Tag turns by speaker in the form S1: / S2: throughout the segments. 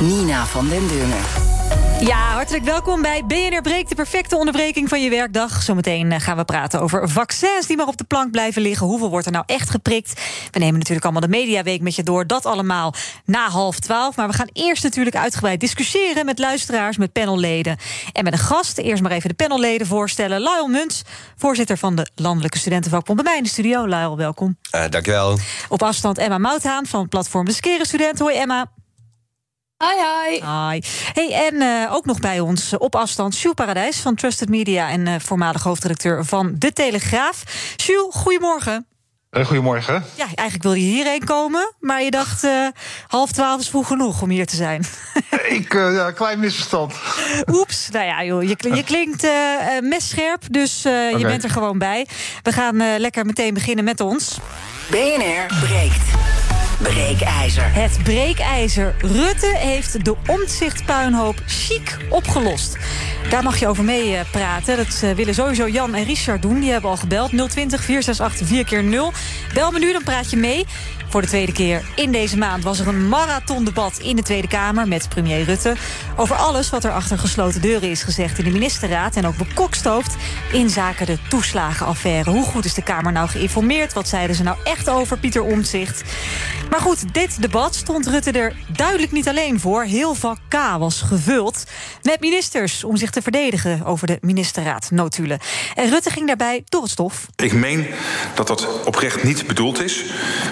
S1: Nina van den Dungen.
S2: Ja, hartelijk welkom bij BNR Breekt, de perfecte onderbreking van je werkdag. Zometeen eh, gaan we praten over vaccins die maar op de plank blijven liggen. Hoeveel wordt er nou echt geprikt? We nemen natuurlijk allemaal de Mediaweek met je door. Dat allemaal na half twaalf. Maar we gaan eerst natuurlijk uitgebreid discussiëren met luisteraars, met panelleden en met een gast. Eerst maar even de panelleden voorstellen. Lyle Muntz, voorzitter van de Landelijke Studentenvakbond. Bij mij in de studio. Lyle, welkom.
S3: Uh, dankjewel.
S2: Op afstand Emma Mouthaan van Platform Beskeren Studenten. Hoi Emma.
S4: Hi, hi.
S2: Hi. Hey, en uh, ook nog bij ons op afstand Sjoel Paradijs van Trusted Media en uh, voormalig hoofdredacteur van De Telegraaf. Sjoel, goedemorgen.
S5: Uh, goedemorgen.
S2: Ja, eigenlijk wilde je hierheen komen, maar je dacht half twaalf is vroeg genoeg om hier te zijn.
S5: Ik, ja, klein misverstand.
S2: Oeps, nou ja, joh, je, je klinkt messcherp, dus okay. je bent er gewoon bij. We gaan lekker meteen beginnen met ons.
S1: BNR breekt. Breekijzer.
S2: Het breekijzer. Rutte heeft de omzichtpuinhoop chic opgelost. Daar mag je over mee praten. Dat willen sowieso Jan en Richard doen. Die hebben al gebeld. 020 468 4 keer 0 Bel me nu, dan praat je mee. Voor de tweede keer in deze maand was er een marathondebat in de Tweede Kamer met premier Rutte. Over alles wat er achter gesloten deuren is gezegd in de ministerraad. En ook bekokstoofd in zaken de toeslagenaffaire. Hoe goed is de Kamer nou geïnformeerd? Wat zeiden ze nou echt over Pieter Omtzigt? Maar goed, dit debat stond Rutte er duidelijk niet alleen voor. Heel vak K was gevuld met ministers om zich te verdedigen over de ministerraad notulen. En Rutte ging daarbij door het stof.
S6: Ik meen dat dat oprecht niet bedoeld is.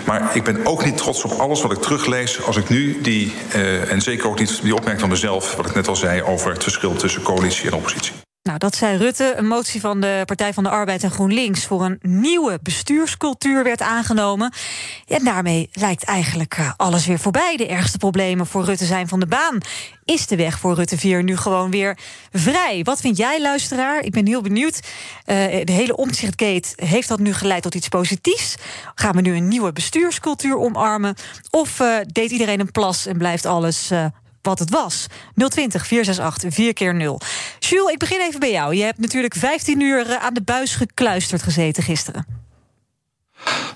S6: Maar ik ben ook niet trots op alles wat ik teruglees als ik nu die, uh, en zeker ook niet die opmerking van mezelf, wat ik net al zei over het verschil tussen coalitie en oppositie.
S2: Nou, dat zei Rutte. Een motie van de Partij van de Arbeid en GroenLinks voor een nieuwe bestuurscultuur werd aangenomen. En daarmee lijkt eigenlijk eh, alles weer voorbij. De ergste problemen voor Rutte zijn van de baan. Is de weg voor Rutte 4 nu gewoon weer vrij? Wat vind jij, luisteraar? Ik ben heel benieuwd. Uh, de hele omzichtgate, heeft dat nu geleid tot iets positiefs? Gaan we nu een nieuwe bestuurscultuur omarmen? Of uh, deed iedereen een plas en blijft alles wat het was. 020 468 4 keer 0 Jules, ik begin even bij jou. Je hebt natuurlijk 15 uur aan de buis gekluisterd gezeten gisteren.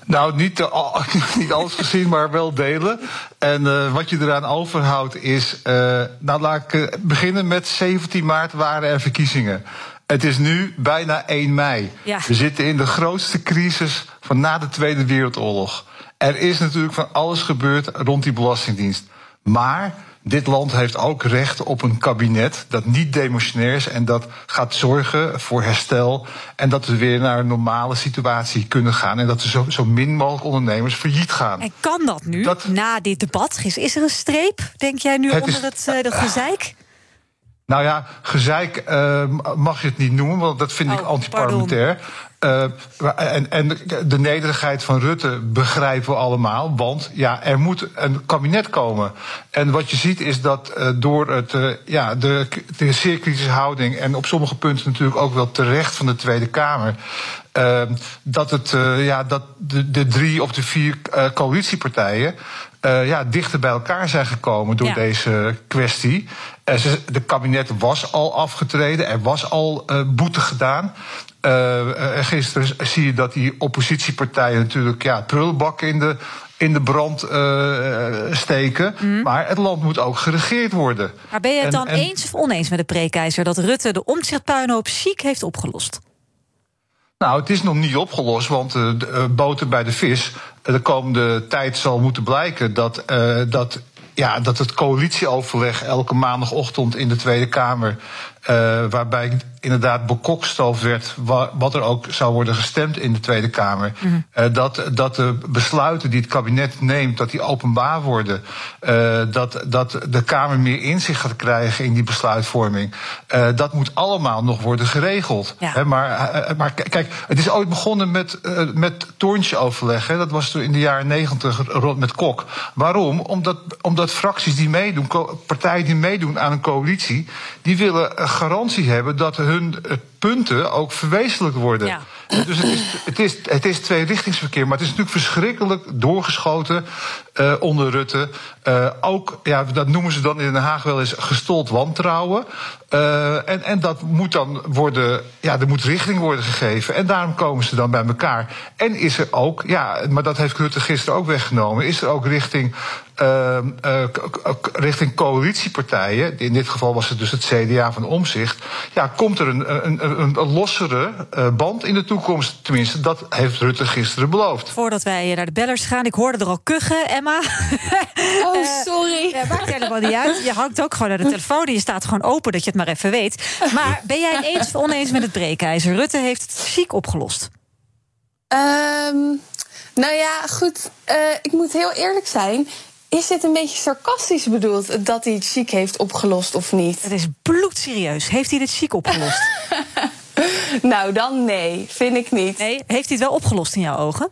S5: Nou, niet, de, niet alles gezien, maar wel delen. En uh, wat je eraan overhoudt is. Uh, nou, laat ik beginnen met 17 maart waren er verkiezingen. Het is nu bijna 1 mei.
S2: Ja.
S5: We zitten in de grootste crisis van na de Tweede Wereldoorlog. Er is natuurlijk van alles gebeurd rond die Belastingdienst. Maar dit land heeft ook recht op een kabinet dat niet demotionair is en dat gaat zorgen voor herstel en dat we weer naar een normale situatie kunnen gaan en dat er zo, zo min mogelijk ondernemers failliet gaan.
S2: En kan dat nu, dat, na dit debat? Is, is er een streep, denk jij nu, het onder is, het uh, gezeik?
S5: Nou ja, gezeik uh, mag je het niet noemen, want dat vind
S2: oh,
S5: ik antiparlementair. Uh, en, en de nederigheid van Rutte begrijpen we allemaal. Want ja, er moet een kabinet komen. En wat je ziet is dat uh, door het, uh, ja, de, de zeer kritische houding... en op sommige punten natuurlijk ook wel terecht van de Tweede Kamer... dat, het, ja, dat de, de drie of de vier coalitiepartijen... ja, dichter bij elkaar zijn gekomen door ja. deze kwestie. De kabinet was al afgetreden, er was al boete gedaan. Uh, gisteren zie je dat die oppositiepartijen natuurlijk ja, prullenbakken in de, in de brand uh, steken. Mm. Maar het land moet ook geregeerd worden.
S2: Maar ben je het en, dan en... eens of oneens met de prekeizer dat Rutte de omzichtpuinhoop chic heeft opgelost?
S5: Nou, het is nog niet opgelost, want uh, de boter bij de vis. De komende tijd zal moeten blijken dat, dat ja, dat het coalitieoverleg elke maandagochtend in de Tweede Kamer Uh, waarbij inderdaad bekokstoofd werd wat er ook zou worden gestemd in de Tweede Kamer. Mm -hmm. dat, dat de besluiten die het kabinet neemt, dat die openbaar worden. Uh, dat, dat de Kamer meer inzicht gaat krijgen in die besluitvorming. Uh, dat moet allemaal nog worden geregeld. Ja. Maar, maar kijk, het is ooit begonnen met, met toorntjeoverleg. Hè. Dat was toen in de jaren negentig met Kok. Waarom? Omdat, omdat fracties die meedoen, partijen die meedoen aan een coalitie, die willen garantie hebben dat hun eh, punten ook verwezenlijk worden. Ja. Dus het is, het, is, het is tweerichtingsverkeer, maar het is natuurlijk verschrikkelijk doorgeschoten uh, onder Rutte. Uh, ook, ja, dat noemen ze dan in Den Haag wel eens gestold wantrouwen. Uh, en, en dat moet dan worden, ja, er moet richting worden gegeven. En daarom komen ze dan bij elkaar. En is er ook, ja, maar dat heeft Rutte gisteren ook weggenomen, is er ook richting richting coalitiepartijen, in dit geval was het dus het CDA van Omzicht, ja, komt er een, een, een, een lossere band in de toekomst. Tenminste, dat heeft Rutte gisteren beloofd.
S2: Voordat wij naar de bellers gaan, ik hoorde er al kuchen, Emma.
S4: Oh, sorry.
S2: Ja, maakt helemaal niet uit. Je hangt ook gewoon naar de telefoon en je staat gewoon open dat je het maar even weet. Maar ben jij het eens of oneens met het breekijzer? Rutte heeft het chic opgelost.
S4: Um, nou ja, goed. Uh, ik moet heel eerlijk zijn. Is dit een beetje sarcastisch bedoeld dat hij het chic heeft opgelost of niet?
S2: Het is bloedserieus. Heeft hij het chic opgelost?
S4: nou, dan nee, vind ik niet.
S2: Nee, heeft hij het wel opgelost in jouw ogen?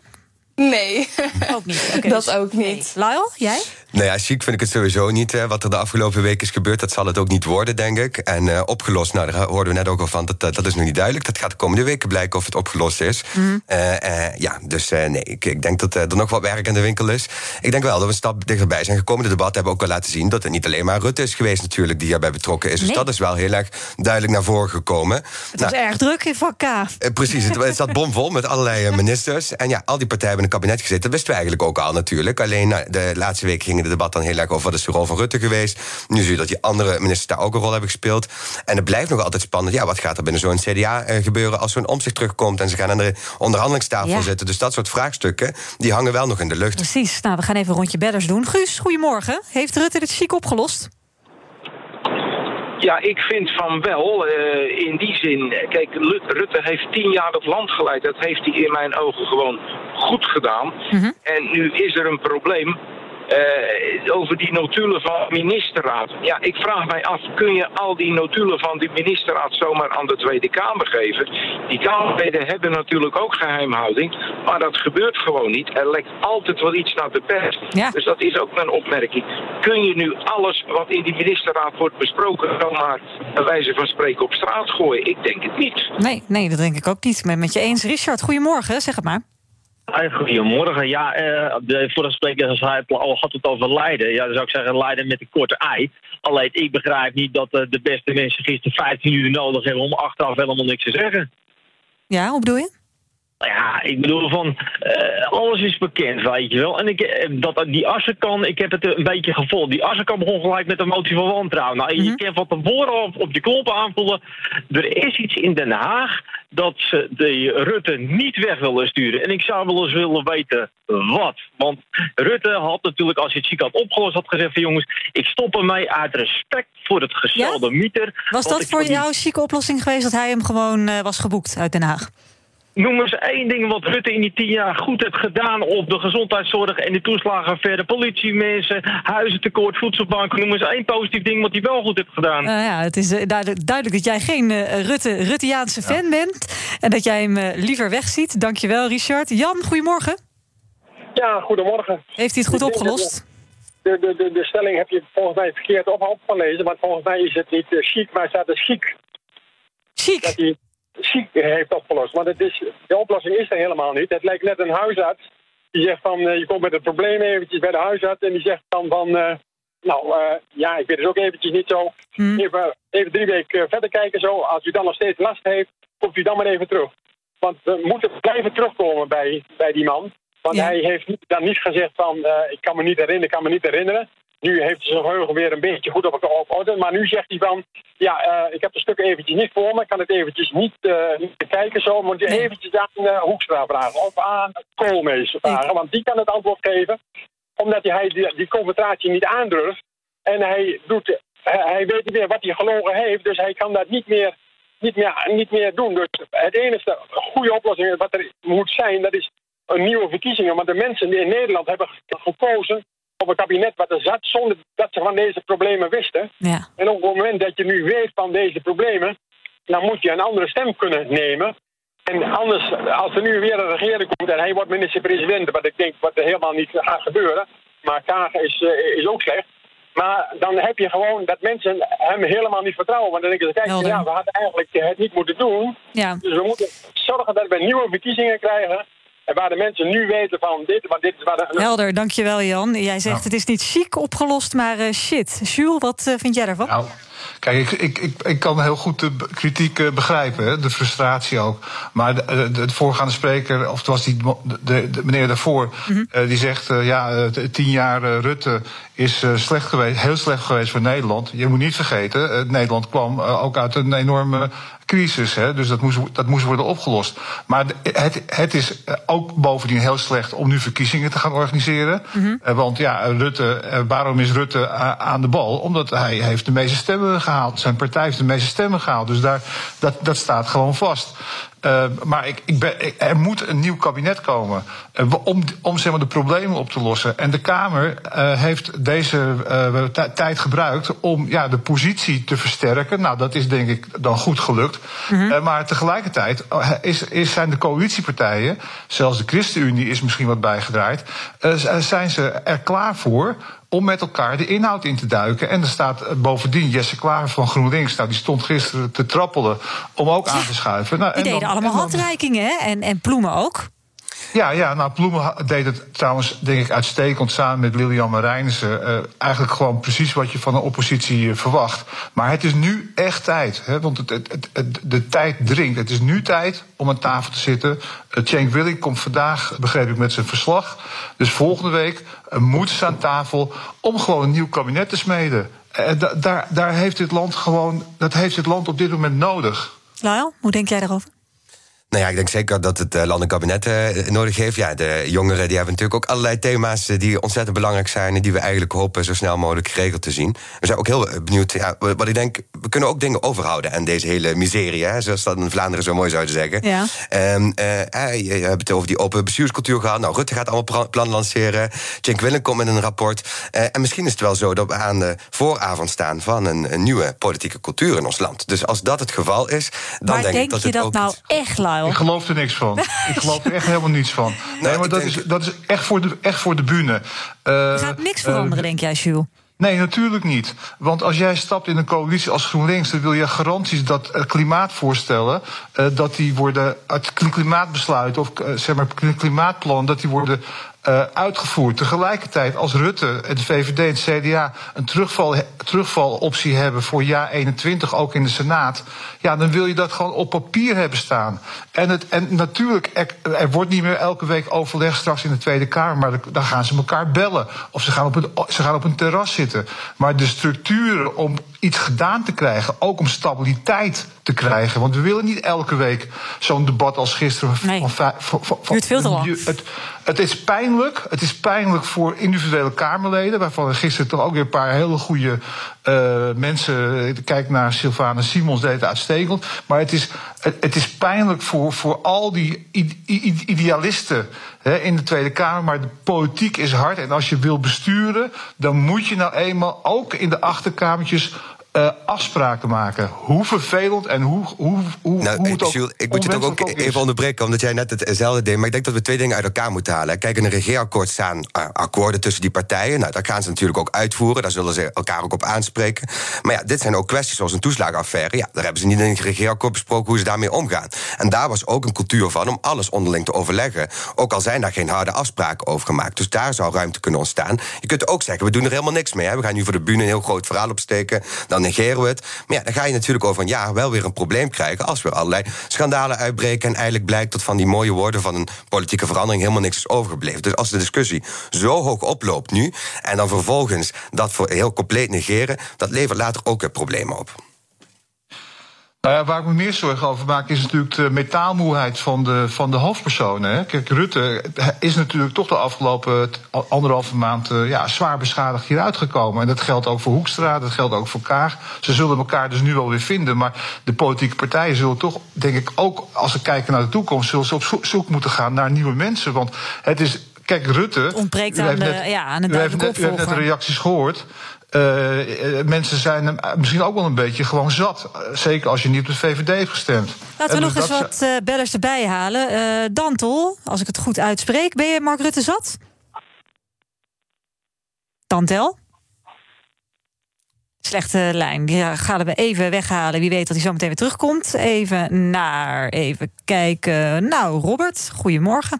S4: Nee.
S2: Ook niet. Okay,
S4: dat
S2: dus,
S4: ook niet.
S2: Nee. Lyle, jij?
S3: Nou ja, chic vind ik het sowieso niet. Hè. Wat er de afgelopen week is gebeurd, dat zal het ook niet worden, denk ik. En uh, opgelost, nou, daar hoorden we net ook al van, dat, dat is nog niet duidelijk. Dat gaat de komende weken blijken of het opgelost is. Mm uh, uh, ja, dus nee, ik, ik, denk dat er nog wat werk in de winkel is. Ik denk wel dat we een stap dichterbij zijn gekomen. De debatten hebben ook al laten zien dat het niet alleen maar Rutte is geweest, natuurlijk, die hierbij betrokken is. Dus dat is wel heel erg duidelijk naar voren gekomen.
S2: Het nou, was erg druk in vak K.
S3: precies, het, het zat bomvol met allerlei ministers. En ja, al die partijen hebben in het kabinet gezeten. Dat wisten we eigenlijk ook al natuurlijk. Alleen nou, de laatste week gingen de debat dan heel erg over wat is de rol van Rutte geweest. Nu zie je dat die andere ministers daar ook een rol hebben gespeeld. En het blijft nog altijd spannend. Ja, wat gaat er binnen zo'n CDA gebeuren als zo'n omzicht terugkomt en ze gaan aan de onderhandelingstafel ja. zitten. Dus dat soort vraagstukken, die hangen wel nog in de lucht.
S2: Precies. Nou, we gaan even een rondje bedders doen. Guus, goedemorgen. Heeft Rutte dit chic opgelost?
S7: Ja, ik vind van wel. Uh, in die zin, kijk, Rutte heeft tien jaar het land geleid. Dat heeft hij in mijn ogen gewoon goed gedaan. Mm -hmm. En nu is er een probleem. Uh, over die notulen van de ministerraad. Ja, ik vraag mij af, kun je al die notulen van die ministerraad zomaar aan de Tweede Kamer geven? Die Kamerleden hebben natuurlijk ook geheimhouding, maar dat gebeurt gewoon niet. Er lekt altijd wel iets naar de pers. Ja. Dus dat is ook mijn opmerking. Kun je nu alles wat in die ministerraad wordt besproken, zomaar een wijze van spreken op straat gooien? Ik denk het niet.
S2: Nee, nee dat denk ik ook niet. Ik ben met je eens. Richard, goedemorgen, zeg het maar.
S8: Goedemorgen. Ja, uh, de vorige spreker had het over Leiden. Ja, dan zou ik zeggen Leiden met een korte ei. Alleen ik begrijp niet dat uh, de beste mensen gisteren 15 uur nodig hebben om achteraf helemaal niks te zeggen.
S2: Ja, hoe bedoel je?
S8: Ja, ik bedoel van, uh, alles is bekend, weet je wel. En ik, dat die Assenkan, ik heb het een beetje gevolgd. Die Assenkan begon gelijk met een motie van wantrouwen. Nou, mm -hmm. je kan van tevoren op, op je klompen aanvoelen. Er is iets in Den Haag dat ze de Rutte niet weg willen sturen. En ik zou wel eens willen weten wat. Want Rutte had natuurlijk, als hij het ziek had opgelost, had gezegd van jongens, ik stop ermee uit respect voor het gestelde ja? mieter.
S2: Was dat voor jou een chique oplossing geweest dat hij hem gewoon uh, was geboekt uit Den Haag?
S8: Noem eens één ding wat Rutte in die tien jaar goed heeft gedaan op de gezondheidszorg en de toeslagenaffaire, politiemensen, huizentekort, voedselbanken. Noem eens één positief ding wat hij wel goed heeft gedaan.
S2: Uh, ja, het is uh, duidelijk, duidelijk, dat jij geen uh, Rutte, Rutteaanse ja. fan bent en dat jij hem liever wegziet. Dankjewel, Richard. Jan, goedemorgen.
S9: Ja, goedemorgen.
S2: Heeft hij het goed opgelost?
S9: De, de, de, de stelling heb je volgens mij verkeerd op gelezen, want volgens mij is het niet chic, maar staat er chic.
S2: Chic?
S9: Ziek heeft opgelost. Maar het is, de oplossing is er helemaal niet. Het lijkt net een huisarts. Die zegt van, uh, je komt met het probleem eventjes bij de huisarts. En die zegt dan van, uh, nou ja, ik weet dus ook eventjes niet zo. Hmm. Even, even drie weken verder kijken zo. Als u dan nog steeds last heeft, komt u dan maar even terug. Want we moeten blijven terugkomen bij, bij die man. Want ja. hij heeft dan niet gezegd van, ik kan me niet herinneren, ik kan me niet herinneren. Nu heeft hij zijn geheugen weer een beetje goed op, op orde. Maar nu zegt hij van, ja, uh, ik heb de stukken eventjes niet voor me. Ik kan het eventjes niet, uh, niet bekijken zo. Moet je eventjes aan uh, Hoekstra vragen. Of aan Koolmees vragen. Want die kan het antwoord geven. Omdat hij die, die confrontatie niet aandurft. En hij doet hij, weet niet meer wat hij gelogen heeft, dus hij kan dat niet meer, niet meer, niet meer doen. Dus het enige goede oplossing wat er moet zijn, dat is een nieuwe verkiezingen. Want de mensen die in Nederland hebben gekozen op een kabinet wat er zat, zonder dat ze van deze problemen wisten.
S2: Ja.
S9: En op het moment dat je nu weet van deze problemen, dan moet je een andere stem kunnen nemen. En anders, als er nu weer een regering komt en hij wordt minister-president, wat ik denk wat er helemaal niet gaat gebeuren, maar Kagen is, eh, is ook slecht. Maar dan heb je gewoon dat mensen hem helemaal niet vertrouwen. Want dan denken ze, kijk,
S2: Helder.
S9: ja, we hadden eigenlijk het niet moeten doen.
S2: Ja.
S9: Dus we moeten zorgen dat we nieuwe verkiezingen krijgen. En waar de mensen nu weten van dit, want dit is waar de...
S2: Helder, dankjewel Jan. Jij zegt het is niet chic opgelost, maar eh, shit. Jules, wat eh, vind jij daarvan?
S5: Nou, kijk, ik, ik, ik, ik kan heel goed de kritiek eh, begrijpen, hè, de frustratie ook. Maar de, de, de voorgaande spreker, of het was die de, de meneer daarvoor, eh, die zegt: eh, ja, tien jaar Rutte is eh, slecht geweest, heel slecht geweest voor Nederland. Je moet niet vergeten, eh, Nederland kwam eh, ook uit een enorme crisis, hè, dus dat moest, dat moest worden opgelost. Maar het, het is ook bovendien heel slecht om nu verkiezingen te gaan organiseren. Eh, want ja, Rutte, waarom is Rutte aan de bal? Omdat hij heeft de meeste stemmen gehaald. Zijn partij heeft de meeste stemmen gehaald. Dus daar, dat, dat staat gewoon vast. Eh, maar ik, ik ben, ik- er moet een nieuw kabinet komen eh, om, om zeg maar, de problemen op te lossen. En de Kamer eh, heeft deze tij- tijd gebruikt om ja, de positie te versterken. Nou, dat is denk ik dan goed gelukt. Eh, maar tegelijkertijd eh, is, is, zijn de coalitiepartijen, zelfs de ChristenUnie is misschien wat bijgedraaid, zijn ze er klaar voor om met elkaar de inhoud in te duiken. En er staat eh, bovendien Jesse Klaver van GroenLinks. Nou, die stond gisteren te trappelen om ook aan te schuiven. Nou,
S2: Die
S5: en dan-
S2: deden allemaal handreikingen? En, en Ploemen ook.
S5: Ja, ja, nou, Ploemen deed het trouwens, denk ik, uitstekend samen met Lilian Marijnissen. Eh, eigenlijk gewoon precies wat je van een oppositie eh, verwacht. Maar het is nu echt tijd, hè, want het, het, het, de tijd dringt. Het is nu tijd om aan tafel te zitten. Uh, Cenk Willing komt vandaag, begreep ik, met zijn verslag. Dus volgende week eh, moeten ze aan tafel om gewoon een nieuw kabinet te smeden. Eh, da- daar, daar heeft dit land gewoon, dat heeft dit land op dit moment nodig.
S2: Lyle, hoe denk jij daarover?
S3: Nou ja, ik denk zeker dat het eh, land een kabinet eh, nodig heeft. Ja, de jongeren die hebben natuurlijk ook allerlei thema's eh, die ontzettend belangrijk zijn en die we eigenlijk hopen zo snel mogelijk geregeld te zien. We zijn ook heel benieuwd. Ja, wat ik denk, we kunnen ook dingen overhouden aan deze hele miserie, hè, zoals dat in Vlaanderen zo mooi zouden zeggen.
S2: Ja.
S3: Eh, je hebt het over die open bestuurscultuur gehad. Nou, Rutte gaat allemaal plannen lanceren. Cenk Willem komt met een rapport. En misschien is het wel zo dat we aan de vooravond staan van een, een nieuwe politieke cultuur in ons land. Dus als dat het geval is, dan
S2: maar
S3: denk,
S2: denk
S3: ik dat
S2: je
S3: het
S2: dat
S3: ook
S2: nou echt, Lyle?
S5: Ik geloof er niks van. Ik geloof er echt helemaal niets van. Nee, maar dat, is, dat is echt voor de, echt voor de bühne. Eh,
S2: Er gaat niks
S5: eh,
S2: veranderen, denk jij, Jules?
S5: Nee, natuurlijk niet. Want als jij stapt in een coalitie als GroenLinks, dan wil je garanties dat eh, klimaatvoorstellen, eh, dat die worden, het klimaatbesluit of eh, zeg maar klimaatplan, dat die worden eh, uitgevoerd. Tegelijkertijd als Rutte, de VVD en het CDA een terugval, terugvaloptie hebben voor jaar 21, ook in de Senaat, ja, dan wil je dat gewoon op papier hebben staan. En, het, en natuurlijk, er, er wordt niet meer elke week overleg straks in de Tweede Kamer, maar dan gaan ze elkaar bellen. Of ze gaan op een, ze gaan op een terras zitten. Maar de structuren om iets gedaan te krijgen, ook om stabiliteit te krijgen. Want we willen niet elke week zo'n debat als gisteren.
S2: Nee.
S5: Van, vij- van, van,
S2: Duurt veel te lang.
S5: Het, het is pijnlijk. Het is pijnlijk voor individuele Kamerleden. Waarvan er gisteren toch ook weer een paar hele goede eh, mensen. Kijk naar Sylvana Simons, deed het uitstekend. Maar het is, het, het is pijnlijk voor, voor al die idealisten hè, in de Tweede Kamer. Maar de politiek is hard. En als je wil besturen, dan moet je nou eenmaal ook in de achterkamertjes. Eh, afspraken maken. Hoe vervelend en hoe, hoe, hoe,
S3: Nou,
S5: hoe het ook
S3: Jules, ik moet je toch ook even onderbreken, omdat jij net hetzelfde deed. Maar ik denk dat we twee dingen uit elkaar moeten halen. Kijk, in een regeerakkoord staan eh, akkoorden tussen die partijen. Nou, dat gaan ze natuurlijk ook uitvoeren. Daar zullen ze elkaar ook op aanspreken. Maar ja, dit zijn ook kwesties zoals een toeslagenaffaire. Ja, daar hebben ze niet in het regeerakkoord besproken hoe ze daarmee omgaan. En daar was ook een cultuur van om alles onderling te overleggen. Ook al zijn daar geen harde afspraken over gemaakt. Dus daar zou ruimte kunnen ontstaan. Je kunt ook zeggen, we doen er helemaal niks mee. Hè. We gaan nu voor de bühne een heel groot verhaal opsteken. Dan negeren we het. Maar ja, dan ga je natuurlijk over een jaar wel weer een probleem krijgen. als weer allerlei schandalen uitbreken. en eigenlijk blijkt dat van die mooie woorden van een politieke verandering helemaal niks is overgebleven. Dus als de discussie zo hoog oploopt nu. en dan vervolgens dat voor heel compleet negeren. dat levert later ook weer problemen op.
S5: Nou ja, waar ik me meer zorgen over maak, is natuurlijk de metaalmoeheid van de, van de hoofdpersonen. Hè. Kijk, Rutte is natuurlijk toch de afgelopen anderhalve maand uh, ja, zwaar beschadigd hieruit gekomen. En dat geldt ook voor Hoekstra, dat geldt ook voor Kaag. Ze zullen elkaar dus nu wel weer vinden. Maar de politieke partijen zullen toch, denk ik, ook als ze kijken naar de toekomst, zullen ze op zoek moeten gaan naar nieuwe mensen. Want het is Kijk, Rutte. Het
S2: ontbreekt aan, de, ja, aan een duidelijke
S5: U heeft net de reacties gehoord. Uh, mensen zijn misschien ook wel een beetje gewoon zat. Zeker als je niet op de VVD heeft gestemd.
S2: Laten we nog eens wat uh, bellers erbij halen. Uh, Dantel, als ik het goed uitspreek. Ben je Mark Rutte zat? Dantel? Slechte lijn. Die gaan we even weghalen. Wie weet dat hij zo meteen weer terugkomt. Even naar, even kijken. Nou, Robert, goedemorgen.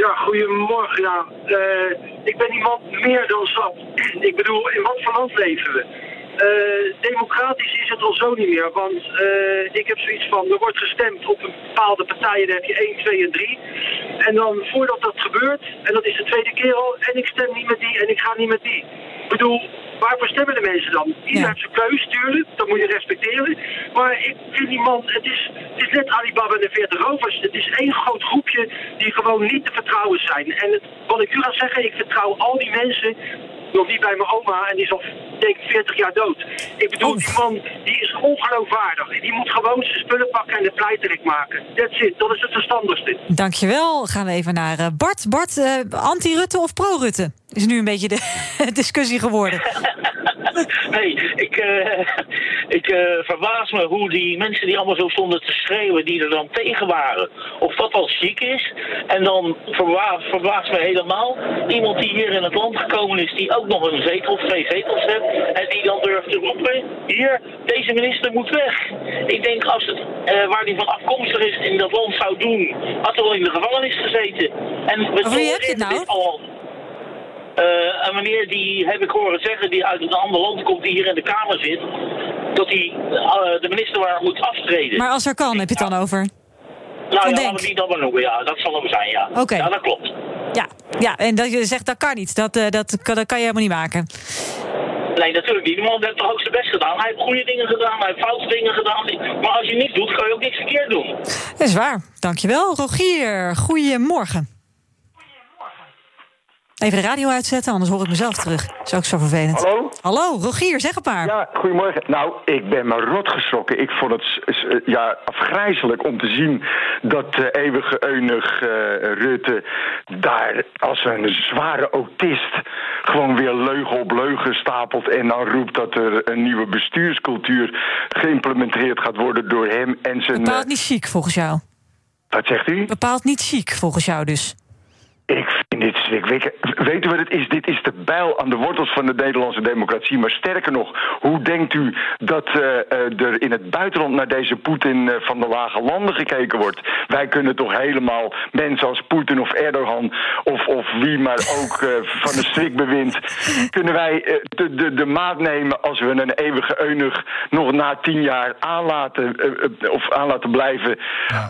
S10: Ja, goedemorgen. Ja. Uh, ik ben iemand meer dan zat. Ik bedoel, in wat voor land leven we? Uh, democratisch is het al zo niet meer, want uh, ik heb zoiets van, er wordt gestemd op een bepaalde partijen, dan heb je 1, 2 en 3. En dan voordat dat gebeurt, en dat is de tweede keer al, en ik stem niet met die en ik ga niet met die. Ik bedoel, waarvoor stemmen de mensen dan? Iedereen ja. heeft zijn keus, tuurlijk, dat moet je respecteren. Maar ik vind die man, het is, het is net Alibaba en de 40 rovers. Het is één groot groepje die gewoon niet te vertrouwen zijn. En het, wat ik u ga zeggen, ik vertrouw al die mensen nog niet bij mijn oma en die is al denk 40 jaar dood. Ik bedoel, die man die is ongeloofwaardig. Die moet gewoon zijn spullen pakken en de pleiterik maken. That's it, dat is het verstandigste.
S2: Dankjewel. Gaan we even naar Bart. Bart, uh, anti-Rutte of pro-Rutte? Is nu een beetje de discussie geworden.
S11: nee, ik, uh, ik uh, verbaas me hoe die mensen die allemaal zo stonden te schreeuwen, die er dan tegen waren, of dat al ziek is. En dan verbaast verbaas me helemaal iemand die hier in het land gekomen is, die ook nog een zetel of twee zetels heeft, en die dan durft te roepen: hier, deze minister moet weg. Ik denk als het uh, waar die van afkomstig is in dat land zou doen, had hij wel in de gevangenis gezeten. En we
S2: wie heb je het nou?
S11: Al, uh, een meneer die heb ik horen zeggen, die uit een ander land komt, die hier in de Kamer zit, dat hij uh, de minister waar moet aftreden.
S2: Maar als er kan, heb je het dan over?
S11: Nou ja, laten we die dan maar noemen, ja. Dat zal hem zijn, ja.
S2: Oké. Okay.
S11: Ja, dat klopt.
S2: Ja, ja, en dat je zegt dat kan niet. Dat, uh, dat, dat kan je helemaal niet maken.
S11: Nee, natuurlijk niet. Die man heeft toch ook zijn best gedaan. Hij heeft goede dingen gedaan, hij heeft foute dingen gedaan. Maar als je niks doet, kan je ook niks verkeerd doen.
S2: Dat is waar. Dankjewel, Rogier. Goedemorgen. Even de radio uitzetten, anders hoor ik mezelf terug. Dat is ook zo vervelend.
S12: Hallo?
S2: Hallo, Rogier, zeg het maar.
S12: Ja, goedemorgen. Nou, ik ben me rot geschrokken. Ik vond het ja, afgrijzelijk om te zien dat de eeuwige eunig uh, Rutte... daar als een zware autist gewoon weer leugen op leugen stapelt... en dan roept dat er een nieuwe bestuurscultuur geïmplementeerd gaat worden door hem en zijn...
S2: Bepaald niet chic, volgens jou.
S12: Wat zegt u?
S2: Bepaald niet chic, volgens jou dus.
S12: Ik vind dit schrik. Weet, weet u wat het is? Dit is de bijl aan de wortels van de Nederlandse democratie. Maar sterker nog, hoe denkt u dat uh, er in het buitenland naar deze Poetin uh, van de lage landen gekeken wordt? Wij kunnen toch helemaal mensen als Poetin of Erdogan of, of wie maar ook van de strikbewind... kunnen wij de, de, de maat nemen als we een eeuwige eunuch nog na tien jaar aanlaten, of aanlaten blijven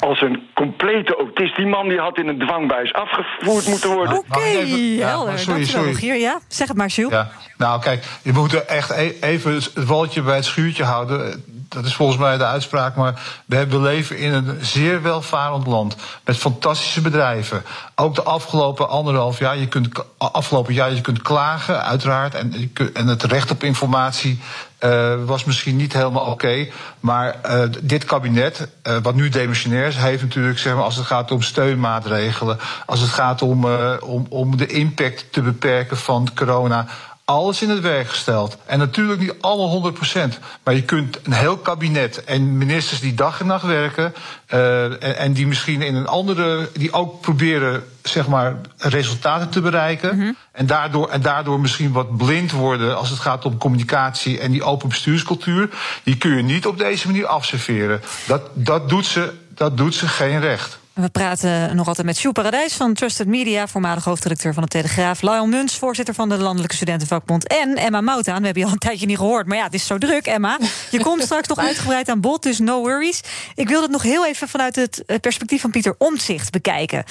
S12: als een complete autist. Die man die had in een dwangbuis afgevoerd moeten worden.
S2: Oké, okay, helder. Ja, sorry, sorry. Hier, ja? Zeg het maar, Jules.
S5: Ja. Nou, kijk, je moet echt e- even het waldje bij het schuurtje houden. Dat is volgens mij de uitspraak. Maar we leven in een zeer welvarend land. Met fantastische bedrijven. Ook de afgelopen anderhalf jaar. Je kunt, afgelopen jaar je kunt klagen, uiteraard. En, en het recht op informatie uh, was misschien niet helemaal oké. Maar uh, dit kabinet, uh, wat nu demissionair is, heeft natuurlijk, zeg maar, als het gaat om steunmaatregelen, als het gaat om, om, om de impact te beperken van corona alles in het werk gesteld. En natuurlijk niet alle 100%. Maar je kunt een heel kabinet en ministers die dag en nacht werken. Uh, en, en, die misschien in een andere. die ook proberen, zeg maar, resultaten te bereiken. Mm -hmm. en, daardoor, en daardoor misschien wat blind worden als het gaat om communicatie en die open bestuurscultuur. Die kun je niet op deze manier afserveren. Dat, dat, doet, ze, dat doet ze geen recht.
S2: We praten nog altijd met Sjoe Paradijs van Trusted Media, voormalig hoofdredacteur van de Telegraaf. Lionel Muns, voorzitter van de Landelijke Studentenvakbond. En Emma Moutaan. We hebben je al een tijdje niet gehoord. Maar ja, het is zo druk, Emma. Je komt straks nog uitgebreid aan bod, dus no worries. Ik wil het nog heel even vanuit het perspectief van Pieter Omtzigt bekijken.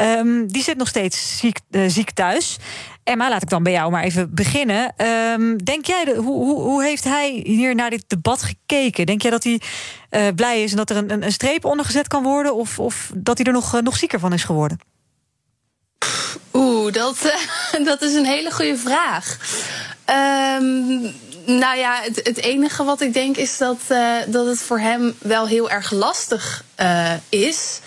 S2: Um, die zit nog steeds ziek, uh, ziek thuis. Emma, laat ik dan bij jou maar even beginnen. Ehm, denk jij, hoe, hoe, hoe heeft hij hier naar dit debat gekeken? Denk jij dat hij uh, blij is en dat er een, een, streep onder gezet kan worden? Of, of dat hij er nog, uh, nog zieker van is geworden?
S4: Oeh, dat, uh, dat is een hele goede vraag. Um, nou ja, het, het, enige wat ik denk is dat, dat het voor hem wel heel erg lastig is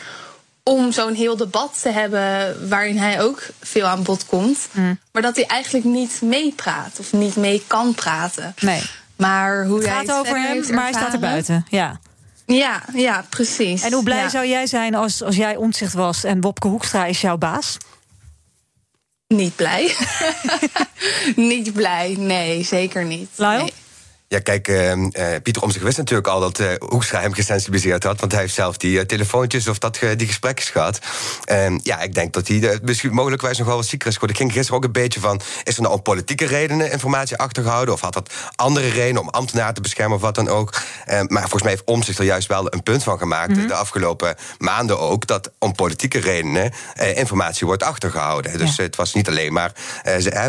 S4: om zo'n heel debat te hebben waarin hij ook veel aan bod komt. Mm. Maar dat hij eigenlijk niet meepraat of niet mee kan praten.
S2: Nee.
S4: Maar hoe
S2: het
S4: hij
S2: gaat
S4: het
S2: over hem, maar hij staat er buiten. Ja.
S4: Ja, ja, precies.
S2: En hoe blij
S4: ja.
S2: zou jij zijn als, als jij omzicht was en Wopke Hoekstra is jouw baas?
S4: Niet blij. niet blij, nee, zeker niet.
S2: Lyle?
S4: Nee.
S3: Ja, kijk, uh, uh, Pieter Omtzigt wist natuurlijk al dat uh, Hoekstra hem gesensibiliseerd had. Want hij heeft zelf die telefoontjes of dat, die gesprekjes gehad. Ehm, ja, ik denk dat hij misschien mogelijkwijs nog wel wat zieker is geworden. Ik ging gisteren ook een beetje van... is er nou om politieke redenen informatie achtergehouden? Of had dat andere redenen om ambtenaren te beschermen of wat dan ook? Ehm, maar volgens mij heeft Omtzigt er juist wel een punt van gemaakt...
S2: Mhm.
S3: de afgelopen maanden ook... dat om politieke redenen informatie wordt achtergehouden. Dus het was niet alleen maar,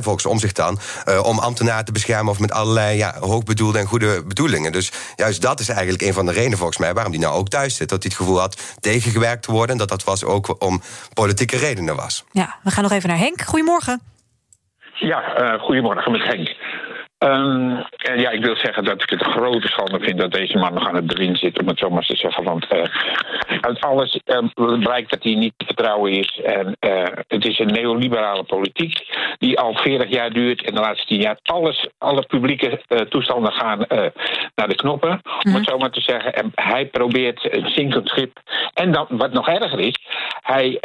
S3: volgens Omtzigt dan... om ambtenaren te beschermen of met allerlei ja, hoogbedoelde en goede bedoelingen. Dus juist dat is eigenlijk een van de redenen volgens mij waarom hij nou ook thuis zit. Dat hij het gevoel had tegengewerkt te worden. En dat dat was ook om politieke redenen was.
S2: Ja, we gaan nog even naar Henk. Goedemorgen.
S13: Ja, uh, goedemorgen met Henk. Um, en ja, ik wil zeggen dat ik het een grote schande vind dat deze man nog aan het begin zit, om het zo maar te zeggen. Want uh, uit alles uh, blijkt dat hij niet te vertrouwen is. En uh, het is een neoliberale politiek die al 40 jaar duurt. En de laatste 10 jaar alles, alle publieke toestanden gaan naar de knoppen, om
S2: Mhm.
S13: het zo maar te zeggen. En hij probeert een zinkend schip. En dan, wat nog erger is, hij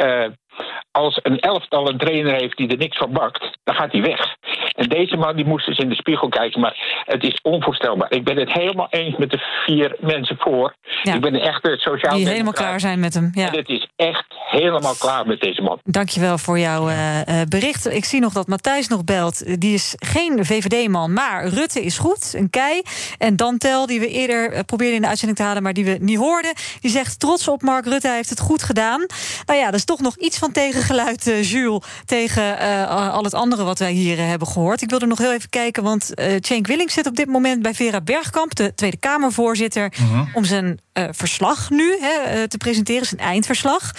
S13: als een elftal een trainer heeft die er niks van bakt, dan gaat hij weg. En deze man die moest eens in de spiegel kijken, maar het is onvoorstelbaar. Ik ben het helemaal eens met de vier mensen voor.
S2: Ja.
S13: Ik ben een echte sociaal
S2: Die helemaal klaar zijn met hem. Ja.
S13: En het is echt helemaal klaar met deze man.
S2: Dankjewel voor jouw uh, bericht. Ik zie nog dat Matthijs nog belt. Die is geen VVD-man, maar Rutte is goed. Een kei. En Dantel, die we eerder uh, probeerden in de uitzending te halen... maar die we niet hoorden, die zegt trots op Mark Rutte. Hij heeft het goed gedaan. Nou ja, dat is toch nog iets van tegengeluid, uh, Jules... tegen al het andere wat wij hier hebben gehoord. Ik wilde nog heel even kijken, want Cenk Willink zit op dit moment... bij Vera Bergkamp, de Tweede Kamervoorzitter...
S5: Mhm.
S2: -huh. om zijn verslag nu hè, te presenteren, zijn eindverslag.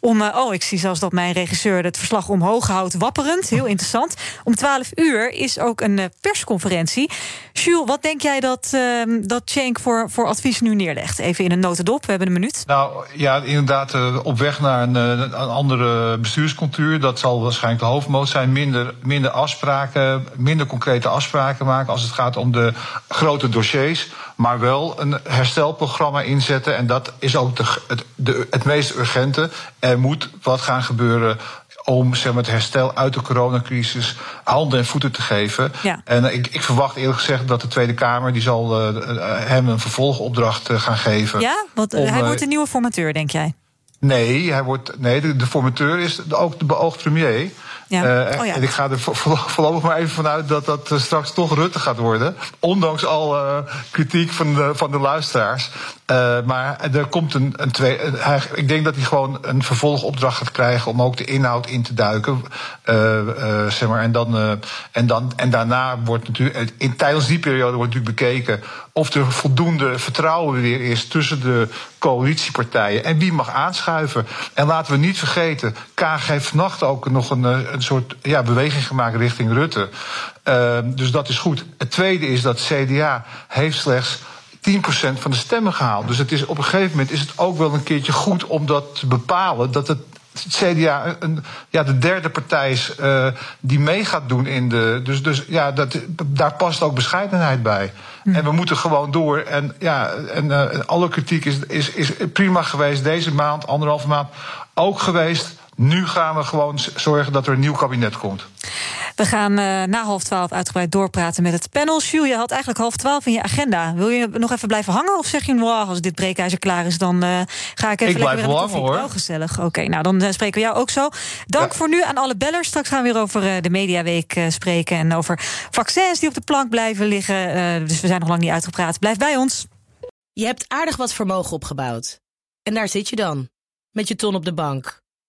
S2: Om, oh, ik zie zelfs dat mijn regisseur het verslag omhoog houdt, wapperend. Heel interessant. Om 12 uur is ook een persconferentie. Jules, wat denk jij dat, uh, dat Cenk voor, voor advies nu neerlegt? Even in een notendop, we hebben een minuut.
S5: Nou ja, inderdaad, op weg naar een, een andere bestuurscultuur. Dat zal waarschijnlijk de hoofdmoot zijn. Minder, minder afspraken, minder concrete afspraken maken als het gaat om de grote dossiers. Maar wel een herstelprogramma inzetten. En dat is ook de, het, de, het meest urgente. Er moet wat gaan gebeuren om zeg maar, het herstel uit de coronacrisis handen en voeten te geven.
S2: Ja.
S5: En ik, ik, verwacht eerlijk gezegd dat de Tweede Kamer die zal uh, hem een vervolgopdracht uh, gaan geven.
S2: Ja, want hij wordt de nieuwe formateur, denk jij?
S5: Nee, hij wordt, nee de, de formateur is ook de beoogd premier.
S2: Ja.
S5: Uh,
S2: oh ja.
S5: En ik ga er voorlopig maar even vanuit dat dat uh, straks toch Rutte gaat worden. Ondanks al uh, kritiek van de, van de luisteraars. Maar er komt een, een twee. Ik denk dat hij gewoon een vervolgopdracht gaat krijgen om ook de inhoud in te duiken. zeg maar, en, dan, en, dan, en daarna wordt natuurlijk. In, tijdens die periode wordt natuurlijk bekeken of er voldoende vertrouwen weer is tussen de coalitiepartijen en wie mag aanschuiven. En laten we niet vergeten, Kaag heeft vannacht ook nog een, een soort ja, beweging gemaakt richting Rutte. Dus dat is goed. Het tweede is dat CDA heeft slechts 10% van de stemmen gehaald. Dus het is, op een gegeven moment is het ook wel een keertje goed om dat te bepalen. Dat het het CDA een, ja, de derde partij is uh, die mee gaat doen in de. Dus, dus ja, dat, daar past ook bescheidenheid bij. Mm. En we moeten gewoon door. En ja, en uh, alle kritiek is, is, is prima geweest deze maand, anderhalve maand ook geweest. Nu gaan we gewoon zorgen dat er een nieuw kabinet komt.
S2: We gaan uh, na half twaalf uitgebreid doorpraten met het panel. Jules, je had eigenlijk half twaalf in je agenda. Wil je nog even blijven hangen? Of zeg je, wow, als dit breekijzer klaar is, dan uh, ga ik even
S5: ik
S2: lekker
S5: blijf
S2: weer
S5: hangen, hoor.
S2: Oh, gezellig. Oké, okay, nou dan uh, spreken we jou ook zo. Dank ja. voor nu aan alle bellers. Straks gaan we weer over de Mediaweek spreken. En over vaccins die op de plank blijven liggen. dus we zijn nog lang niet uitgepraat. Blijf bij ons.
S14: Je hebt aardig wat vermogen opgebouwd. En daar zit je dan. Met je ton op de bank.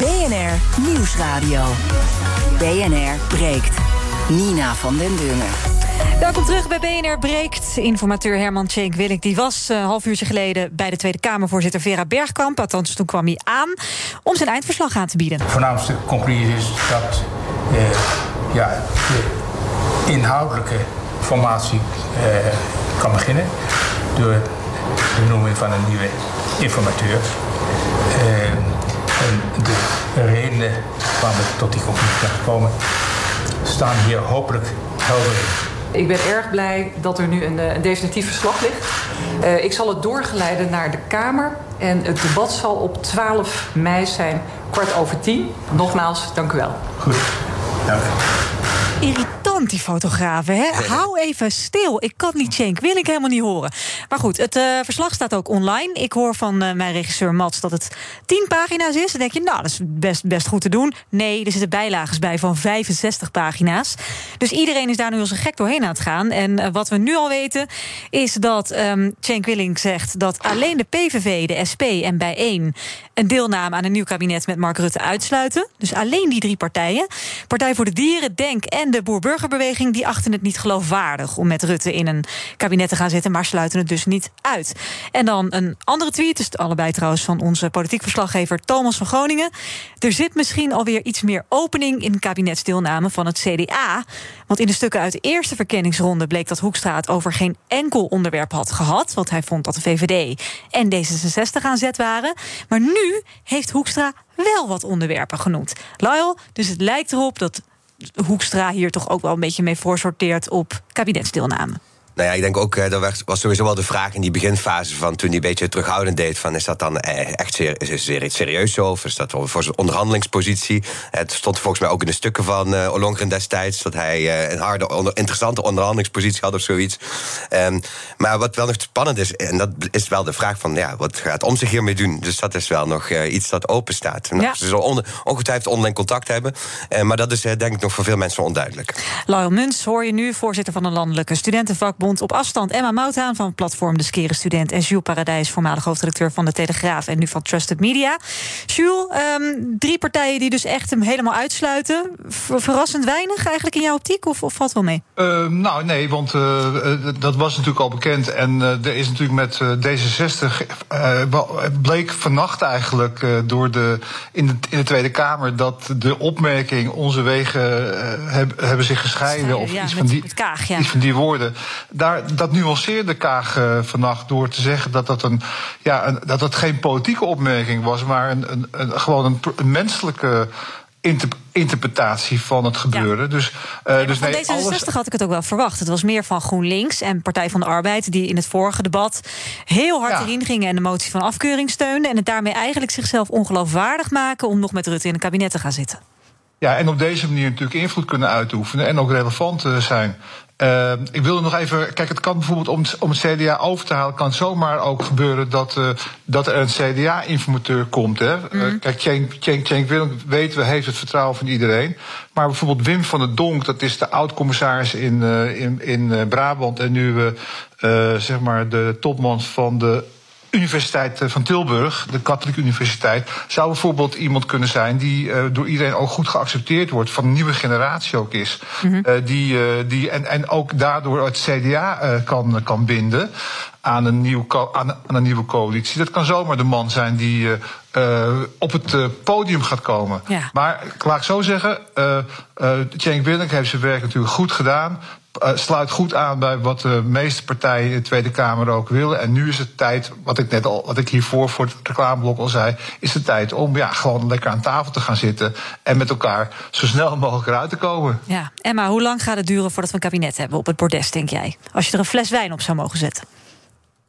S1: BNR Nieuwsradio. BNR breekt. Nina van den Dungen.
S2: Welkom terug bij BNR Breekt. Informateur Herman Tjenk Willink die was een half uurtje geleden bij de Tweede Kamervoorzitter Vera Bergkamp. Althans, toen kwam hij aan om zijn eindverslag aan te bieden.
S15: De voornaamste conclusie is dat eh, ja, de inhoudelijke formatie eh, kan beginnen door de benoeming van een nieuwe informateur. Eh, en de redenen waarom we tot die conclusie zijn gekomen staan hier hopelijk helder in.
S16: Ik ben erg blij dat er nu een, eh, een definitief verslag ligt. Uh, ik zal het doorgeleiden naar de Kamer. En het debat zal op 12 mei zijn, kwart over tien. Nogmaals, dank u wel.
S15: Goed, dank.
S2: Irritant, die fotografen. Hè? Hou even stil. Ik kan niet Cenk, wil ik helemaal niet horen. Maar goed, het uh, verslag staat ook online. Ik hoor van uh, mijn regisseur Mats dat het 10 pagina's is. Dan denk je, nou, dat is best, best goed te doen. Nee, er zitten bijlages bij van 65 pagina's. Dus iedereen is daar nu als een gek doorheen aan het gaan. En uh, wat we nu al weten, is dat um, Cenk Willing zegt... dat alleen de PVV, de SP en Bijeen... een deelname aan een nieuw kabinet met Mark Rutte uitsluiten. Dus alleen die drie partijen. Partij voor de Dieren, Denk en de Boer-Burgerbeweging... die achten het niet geloofwaardig om met Rutte in een kabinet te gaan zitten... maar sluiten het dus niet uit. En dan een andere tweet, dus allebei trouwens van onze politiek verslaggever Thomas van Groningen. Er zit misschien alweer iets meer opening in kabinetsdeelname van het CDA. Want in de stukken uit de eerste verkenningsronde bleek dat Hoekstra het over geen enkel onderwerp had gehad. Want hij vond dat de VVD en D66 aan zet waren. Maar nu heeft Hoekstra wel wat onderwerpen genoemd. Lyle, dus het lijkt erop dat Hoekstra hier toch ook wel een beetje mee voorsorteert op kabinetsdeelname.
S3: Nou ja, ik denk ook, eh, dat was sowieso wel de vraag in die beginfase van toen hij een beetje terughoudend deed: van is dat dan echt ser, is er iets serieus zo? Of is dat voor zijn onderhandelingspositie? Het stond volgens mij ook in de stukken van uh, Ollongren destijds dat hij uh, een harde, onder, interessante onderhandelingspositie had of zoiets. Um, maar wat wel nog spannend is, en dat is wel de vraag van ja, wat gaat om zich hiermee doen? Dus dat is wel nog uh, iets dat open staat. Ja. Ze zullen on, ongetwijfeld online contact hebben, maar dat is denk ik nog voor veel mensen onduidelijk.
S2: Lyle Muns hoor je nu, voorzitter van een landelijke studentenvakbond op afstand. Emma Mouthaan van platform De Skere Student. En Jules Paradijs, voormalig hoofdredacteur van De Telegraaf. En nu van Trusted Media. Jules, um, drie partijen die dus echt hem helemaal uitsluiten. Verrassend weinig eigenlijk in jouw optiek? Of, of valt wel mee?
S5: Uh, nou, nee, want uh, dat was natuurlijk al bekend. En uh, er is natuurlijk met D66... bleek vannacht eigenlijk door de, in, de, in de Tweede Kamer... dat de opmerking onze wegen heb, hebben zich gescheiden... of
S2: ja,
S5: iets,
S2: met,
S5: van die,
S2: kaag, ja.
S5: iets van die woorden daar, dat nuanceerde Kaag uh, vannacht door te zeggen dat dat, een, ja, een, dat dat geen politieke opmerking was, maar een, een, een gewoon een, een menselijke interpretatie van het gebeuren.
S2: Ja.
S5: Dus, uh,
S2: ja,
S5: dus
S2: van
S5: nee,
S2: D66
S5: alles...
S2: had ik het ook wel verwacht. Het was meer van GroenLinks en Partij van de Arbeid... die in het vorige debat heel hard
S5: Ja.
S2: erin gingen... en de motie van afkeuring steunden... en het daarmee eigenlijk zichzelf ongeloofwaardig maken... om nog met Rutte in een kabinet te gaan zitten.
S5: Ja, en op deze manier natuurlijk invloed kunnen uitoefenen en ook relevant uh, zijn. Uh, ik wilde nog even. Kijk, het kan bijvoorbeeld om het, om het CDA over te halen. kan zomaar ook gebeuren dat, uh, dat er een CDA-informateur komt. Hè? Mm. Uh, kijk, Cenk, Willem weten we heeft het vertrouwen van iedereen. Maar bijvoorbeeld Wim van der Donk, dat is de oud-commissaris in, uh, in, in Brabant. en nu zeg maar de topman van de Universiteit van Tilburg, de katholieke universiteit, zou bijvoorbeeld iemand kunnen zijn die uh, door iedereen ook goed geaccepteerd wordt, van een nieuwe generatie ook is. Mm -hmm. uh, die, uh, die, en, en ook daardoor het CDA kan, kan binden aan een, nieuw, aan, aan een nieuwe coalitie. Dat kan zomaar de man zijn die op het podium gaat komen.
S2: Ja.
S5: Maar laat ik zo zeggen, Cenk Willink heeft zijn werk natuurlijk goed gedaan. Uh, sluit goed aan bij wat de meeste partijen in de Tweede Kamer ook willen. En nu is het tijd, wat ik net al, wat ik hiervoor voor het reclameblok al zei, is het tijd om ja, gewoon lekker aan tafel te gaan zitten en met elkaar zo snel mogelijk eruit te komen.
S2: Ja, Emma, hoe lang gaat het duren voordat we een kabinet hebben op het bordes, denk jij? Als je er een fles wijn op zou mogen zetten.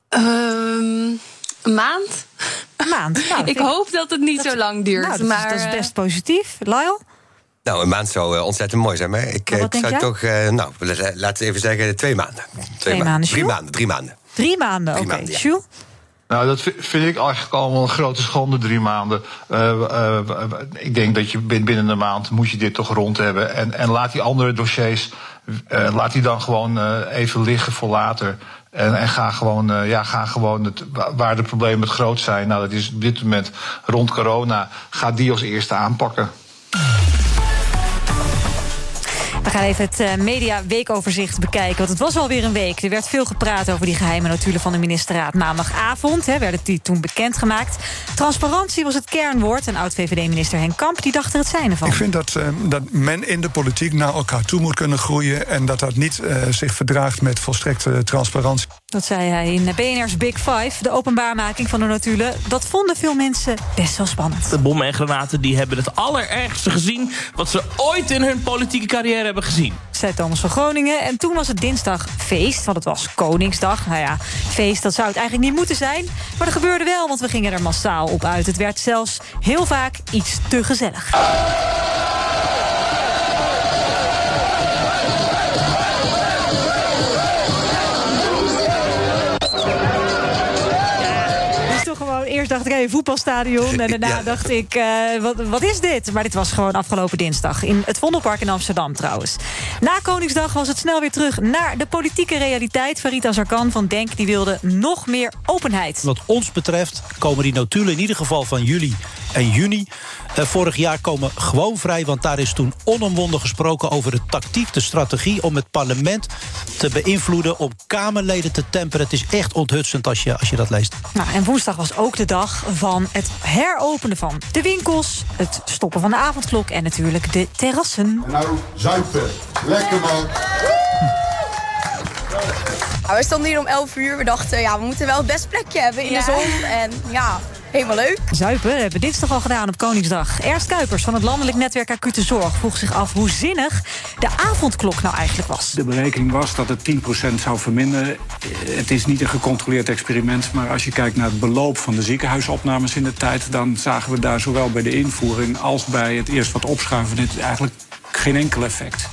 S4: Um, een maand.
S2: Een maand. Nou,
S4: ik hoop dat het niet
S2: dat,
S4: zo lang duurt.
S2: Nou, dat,
S4: maar,
S2: is, dat is best positief. Lyle?
S3: Nou, een maand zou uh, ontzettend mooi zijn. Maar ik,
S2: Maar
S3: zou
S2: jij?
S3: toch, uh, nou, la- laten we even zeggen, twee maanden. Twee,
S2: maanden,
S3: Drie maanden, drie maanden.
S2: Drie maanden, oké.
S3: ja.
S2: Jules?
S5: Nou, dat vi- vind ik eigenlijk allemaal een grote schande, drie maanden. Eh, eh, eh, ik denk dat je bin- binnen een maand moet je dit toch rond hebben. En, en laat die andere dossiers, eh, laat die dan gewoon eh, even liggen voor later. En, en ga gewoon, eh, ja, ga gewoon het, wa- waar de problemen het grootst zijn. Nou, dat is op dit moment rond corona. Ga die als eerste aanpakken.
S2: Gaan even het eh, media weekoverzicht bekijken. Want het was alweer een week. Er werd veel gepraat over die geheime notulen van de ministerraad. Maandagavond hè, werden die toen bekendgemaakt. Transparantie was het kernwoord. En oud-VVD-minister Henk Kamp die dacht er het zijne van.
S17: Ik vind dat, eh, dat men in de politiek naar elkaar toe moet kunnen groeien. En dat dat niet eh, zich verdraagt met volstrekte transparantie.
S2: Dat zei hij in BNR's Big Five. De openbaarmaking van de notulen. Dat vonden veel mensen best wel spannend.
S18: De bommen en granaten die hebben het allerergste gezien... wat ze ooit in hun politieke carrière hebben gezien.
S2: zei Thomas van Groningen. En toen was het dinsdag feest, want het was Koningsdag. Nou ja, feest, dat zou het eigenlijk niet moeten zijn. Maar dat gebeurde wel, want we gingen er massaal op uit. Het werd zelfs heel vaak iets te gezellig. Voetbalstadion. En daarna
S3: Ja.
S2: dacht ik, eh, wat, wat is dit? Maar dit was gewoon afgelopen dinsdag. In het Vondelpark in Amsterdam trouwens. Na Koningsdag was het snel weer terug naar de politieke realiteit. Farita Zarkan van Denk die wilde nog meer openheid.
S19: Wat ons betreft komen die notulen in ieder geval van juli en juni eh, vorig jaar komen gewoon vrij. Want daar is toen onomwonden gesproken over de tactiek, de strategie om het parlement te beïnvloeden, om Kamerleden te temperen. Het is echt onthutsend als je, als je dat leest.
S2: Nou, en woensdag was ook de dag van het heropenen van de winkels... het stoppen van de avondklok en natuurlijk de terrassen.
S20: Nou, zuipen. Lekker man.
S21: Ja, we stonden hier om 11 uur. We dachten, ja, we moeten wel het best plekje hebben in de zon. En ja, helemaal leuk.
S2: Zuipen hebben we dinsdag al gedaan op Koningsdag. Ernst Kuipers van het landelijk netwerk Acute Zorg vroeg zich af hoe zinnig de avondklok nou eigenlijk was.
S22: De berekening was dat het 10% zou verminderen. Het is niet een gecontroleerd experiment, maar als je kijkt naar het beloop van de ziekenhuisopnames in de tijd, dan zagen we daar zowel bij de invoering als bij het eerst wat opschuiven dit eigenlijk geen enkel effect.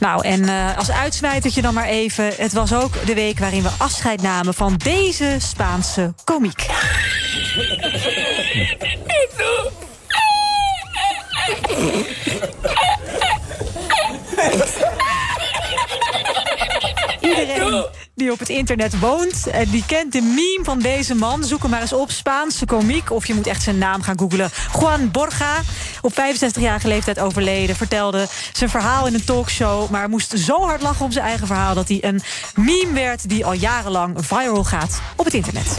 S2: Nou, en eh, als uitsmijtertje dan maar even. Het was ook de week waarin we afscheid namen van deze Spaanse komiek. Iedereen die op het internet woont, eh, die kent de meme van deze man. Zoek hem maar eens op, Spaanse komiek. Of je moet echt zijn naam gaan googlen. Juan Borga, op 65-jarige leeftijd overleden... vertelde zijn verhaal in een talkshow... maar moest zo hard lachen om zijn eigen verhaal... dat hij een meme werd die al jarenlang viral gaat op het internet.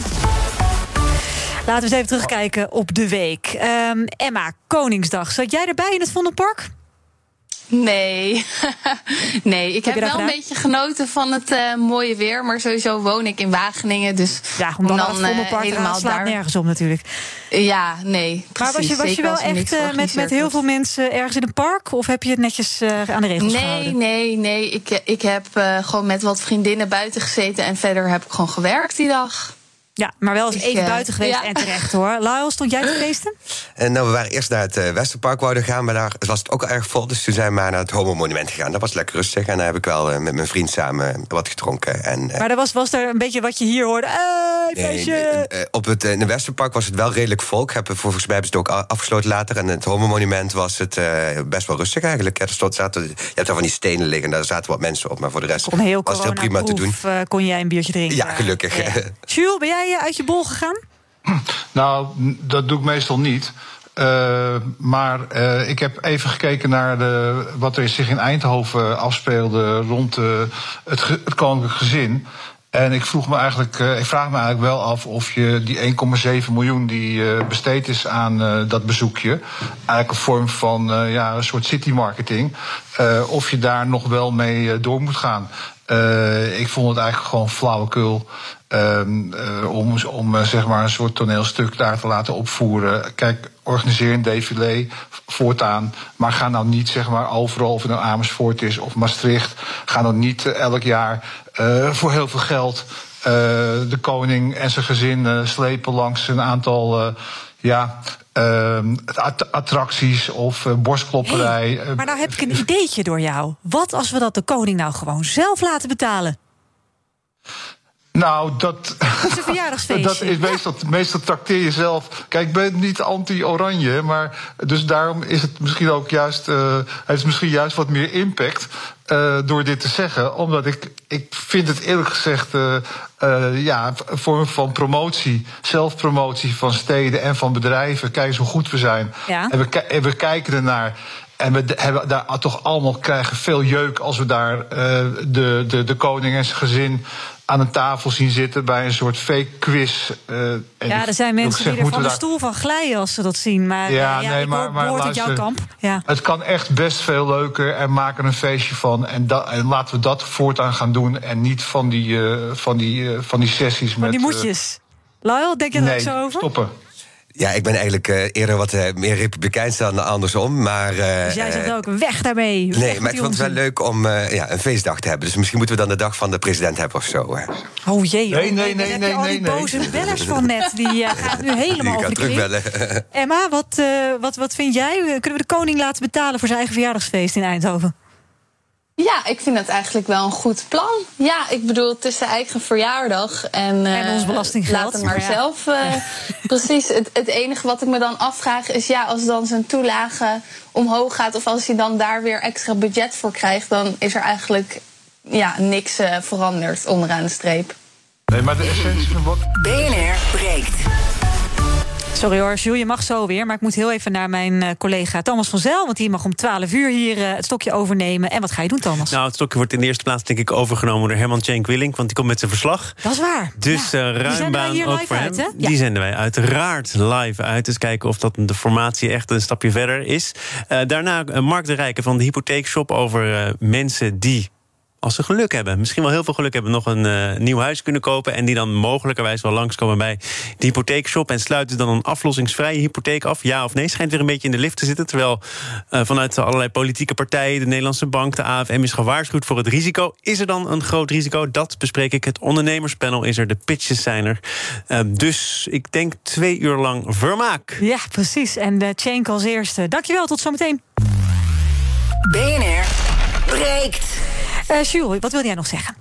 S2: Laten we eens even terugkijken op de week. Ehm, Emma, Koningsdag. Zat jij erbij in het Vondelpark?
S4: Nee. nee, ik
S2: Heb
S4: heb, wel een beetje genoten van het eh, mooie weer. Maar sowieso woon ik in Wageningen. Dus
S2: ja, om dan, het
S4: eh,
S2: Vondelpark gaan, slaat nergens op natuurlijk.
S4: Ja, nee.
S2: Maar was je, was je wel echt eh, met, met heel veel mensen ergens in een park? Of heb je het netjes aan de regels
S4: Nee,
S2: gehouden?
S4: nee, nee. Ik, ik heb gewoon met wat vriendinnen buiten gezeten. En verder heb ik gewoon gewerkt die dag.
S2: Ja, maar wel eens even
S4: eh,
S2: buiten geweest
S4: ja.
S2: en terecht hoor. Lyle, stond jij te feesten?
S3: En nou, we waren eerst naar het eh, Westerpark wouden gaan, maar daar was het ook al erg vol. Dus toen zijn we maar naar het Homo Monument gegaan. Dat was lekker rustig. En daar heb ik wel eh, met mijn vriend samen wat gedronken. En, eh,
S2: Maar er was, was er een beetje wat je hier hoorde. Hey,
S3: Nee,
S2: feestje!
S3: eh, eh, op het, eh, in het Westerpark was het wel redelijk vol. Ik heb, eh, volgens mij hebben ze het ook afgesloten later. En het Homo Monument was het eh, best wel rustig eigenlijk. Ja, er stond, zaten, je hebt daar van die stenen liggen, daar zaten wat mensen op. Maar voor de rest
S2: Kon heel
S3: was het heel prima te doen.
S2: eh, kon jij een biertje drinken.
S3: Ja, gelukkig.
S2: Jules, ben jij eh, uit je bol gegaan?
S5: Nou, dat doe ik meestal niet. Eh, maar eh, ik heb even gekeken naar de, wat er zich in Eindhoven afspeelde rond het, het koninklijk gezin. En ik vroeg me eigenlijk, ik vraag me eigenlijk wel af of je die 1,7 miljoen die besteed is aan dat bezoekje, eigenlijk een vorm van ja, een soort city marketing, of je daar nog wel mee door moet gaan. Eh, ik vond het eigenlijk gewoon flauwekul. ehm, eh, om om eh, zeg maar een soort toneelstuk daar te laten opvoeren. Kijk, organiseer een défilé voortaan. Maar ga nou niet zeg maar overal, of het nou Amersfoort is of Maastricht. Ga nou niet elk jaar voor heel veel geld de koning en zijn gezin slepen langs een aantal. Ja, ehm, att- attracties of eh, borstklopperij. eh,
S2: Maar nou heb ik een ideetje door jou. Wat als we dat de koning nou gewoon zelf laten betalen?
S5: Nou, dat.
S2: is een verjaardagsfeestje.
S5: dat is meestal, meestal trakteer je zelf. Kijk, ik ben niet anti-oranje, maar. Dus daarom is het misschien ook juist. eh, heeft het misschien juist wat meer impact. eh, door dit te zeggen. Omdat ik. Ik vind het eerlijk gezegd. eh, ja, een vorm van promotie. Zelfpromotie van steden en van bedrijven. Kijk eens hoe goed we zijn.
S2: Ja.
S5: En, we, en we kijken ernaar. En we hebben daar toch allemaal krijgen veel jeuk als we daar de, de, de koning en zijn gezin aan een tafel zien zitten bij een soort fake quiz. eh, en
S2: Ja, er zijn mensen die er van de
S5: daar-
S2: stoel van glijden als ze dat zien. Maar
S5: Ja,
S2: ja,
S5: nee,
S2: ik
S5: maar- maar
S2: uit jouw
S5: luister.
S2: kamp. Ja.
S5: Het kan echt best veel leuker en maak er een feestje van. En, en laten we dat voortaan gaan doen. En niet van die, eh, van die, van die sessies met.
S2: die
S5: eh,
S2: moedjes. Lyle, denk je
S5: nee,
S2: ook zo over?
S5: stoppen.
S3: Ja, ik ben eigenlijk eh, eerder wat eh, meer republikeins dan andersom. Maar, eh,
S2: Dus jij zegt ook, weg daarmee. Weg
S3: Nee, maar ik vond het wel leuk om eh, ja, een feestdag te hebben. Dus misschien moeten we dan de dag van de president hebben of zo. hè.
S2: Oh jee,
S5: Nee,
S2: oh,
S5: nee, nee,
S2: heb
S5: nee,
S2: je al
S5: nee,
S2: die
S5: nee.
S2: boze bellers van net. Die gaan nu helemaal
S3: Die
S2: over de. Emma, wat, eh, wat, wat vind jij? Kunnen we de koning laten betalen voor zijn eigen verjaardagsfeest in Eindhoven?
S4: Ja, ik vind dat eigenlijk wel een goed plan. Ja, ik bedoel, het is zijn eigen verjaardag. En, eh,
S2: En ons belastinggeld.
S4: Laat hem maar
S2: Maar ja.
S4: zelf. eh, precies. Het, het enige wat ik me dan afvraag is: ja, als dan zijn toelage omhoog gaat. of als hij dan daar weer extra budget voor krijgt. dan is er eigenlijk ja, niks eh, veranderd onderaan de streep.
S5: Nee, maar de essentie van wat.
S1: BNR breekt.
S2: Sorry hoor, Jules, je mag zo weer. Maar ik moet heel even naar mijn eh, collega Thomas van Zel. Want die mag om 12 uur hier eh, het stokje overnemen. En wat ga je doen, Thomas?
S23: Nou, het stokje wordt in de eerste plaats denk ik overgenomen door Herman Cenk Willink, want die komt met zijn verslag.
S2: Dat is waar.
S23: Dus
S2: Ja.
S23: eh ruim baan ook voor
S2: uit,
S23: hem.
S2: Ja.
S23: Die zenden wij uiteraard live uit. Dus kijken of dat de formatie echt een stapje verder is. Daarna Mark de Rijken van de Hypotheekshop over mensen die. Als ze geluk hebben, misschien wel heel veel geluk hebben, nog een eh, nieuw huis kunnen kopen. En die dan mogelijkerwijs wel langskomen bij de hypotheekshop. En sluiten dan een aflossingsvrije hypotheek af. Ja of nee? Schijnt weer een beetje in de lift te zitten. Terwijl eh, vanuit allerlei politieke partijen, de Nederlandse Bank, de AFM is gewaarschuwd voor het risico. Is er dan een groot risico? Dat bespreek ik. Het ondernemerspanel is er, de pitches zijn er. Eh, dus ik denk twee uur lang vermaak.
S2: Ja, precies. En de Cenk als eerste. Dankjewel, tot zometeen.
S1: BNR breekt.
S2: Eh Jules, wat wil jij nog zeggen?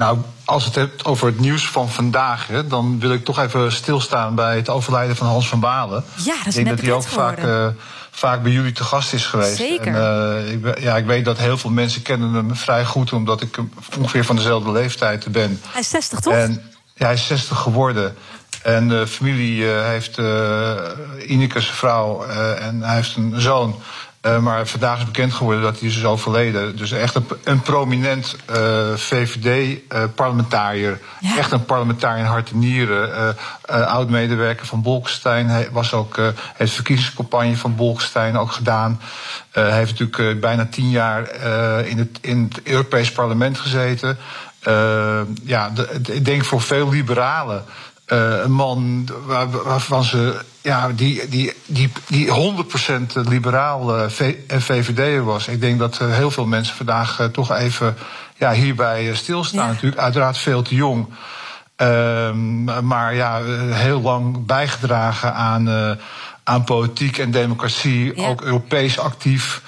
S5: Nou, als het hebt over het nieuws van vandaag, hè, dan wil ik toch even stilstaan bij het overlijden van Hans van Balen.
S2: Ja, dat is
S5: ik denk dat hij ook vaak, eh, vaak bij jullie te gast is geweest.
S2: Zeker.
S5: En, eh, ik, ja, ik weet dat heel veel mensen kennen hem vrij goed, omdat ik ongeveer van dezelfde leeftijd ben.
S2: Hij is 60, toch?
S5: En ja, hij is 60 geworden. En de familie heeft uh, Ineke zijn vrouw en hij heeft een zoon. Uh, maar vandaag is bekend geworden dat hij dus is overleden. Dus echt een, een prominent uh, VVD-parlementariër. Uh, echt een parlementariër in hart en nieren. Oud-medewerker van Bolkestein. Hij was ook, heeft de verkiezingscampagne van Bolkestein ook gedaan. Hij heeft natuurlijk bijna tien jaar in het, in het Europees parlement gezeten. ja, de, de, ik denk voor veel liberalen. Uh, een man waar, waarvan ze, ja, die, die, die, die 100% liberaal uh, en VVD'er was. Ik denk dat uh, heel veel mensen vandaag toch even ja, hierbij stilstaan. Ja. Natuurlijk, uiteraard veel te jong. Ehm, maar ja, heel lang bijgedragen aan, aan politiek en democratie. Ja. Ook Europees actief.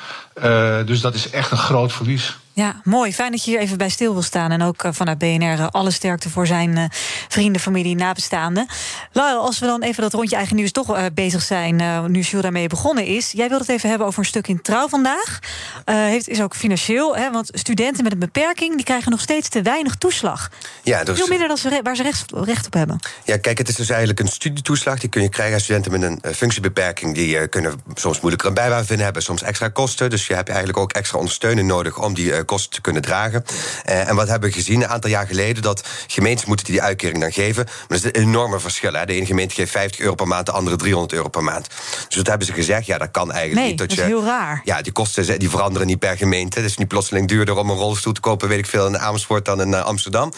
S5: dus dat is echt een groot verlies.
S2: Ja, mooi. Fijn dat je hier even bij stil wil staan. En ook uh, vanuit BNR uh, alle sterkte voor zijn uh, vrienden, familie, nabestaanden. Lyle, als we dan even dat rondje eigen nieuws toch bezig zijn... nu Jules daarmee begonnen is. Jij wilt het even hebben over een stuk in Trouw vandaag. heeft, is ook financieel, hè, want studenten met een beperking... die krijgen nog steeds te weinig toeslag.
S3: Ja, dus,
S2: Veel minder dan ze, waar ze recht, recht, op hebben.
S3: Ja, kijk, het is dus eigenlijk een studietoeslag. Die kun je krijgen als studenten met een functiebeperking. Die kunnen soms moeilijker een bijbaan vinden, hebben soms extra kosten. Dus je hebt eigenlijk ook extra ondersteuning nodig... om die kosten te kunnen dragen. Uh, en wat hebben we gezien een aantal jaar geleden? Dat gemeentes moeten die uitkering dan geven. Maar dat is een enorme verschil. Hè? De ene gemeente geeft 50 euro per maand, de andere 300 euro per maand. Dus dat hebben ze gezegd, ja, dat kan eigenlijk
S2: nee,
S3: niet.
S2: Dat,
S3: dat
S2: is
S3: je,
S2: heel raar.
S3: Ja, die kosten die veranderen niet per gemeente. Het is niet plotseling duurder om een rolstoel te kopen, weet ik veel, in Amersfoort dan in uh, Amsterdam.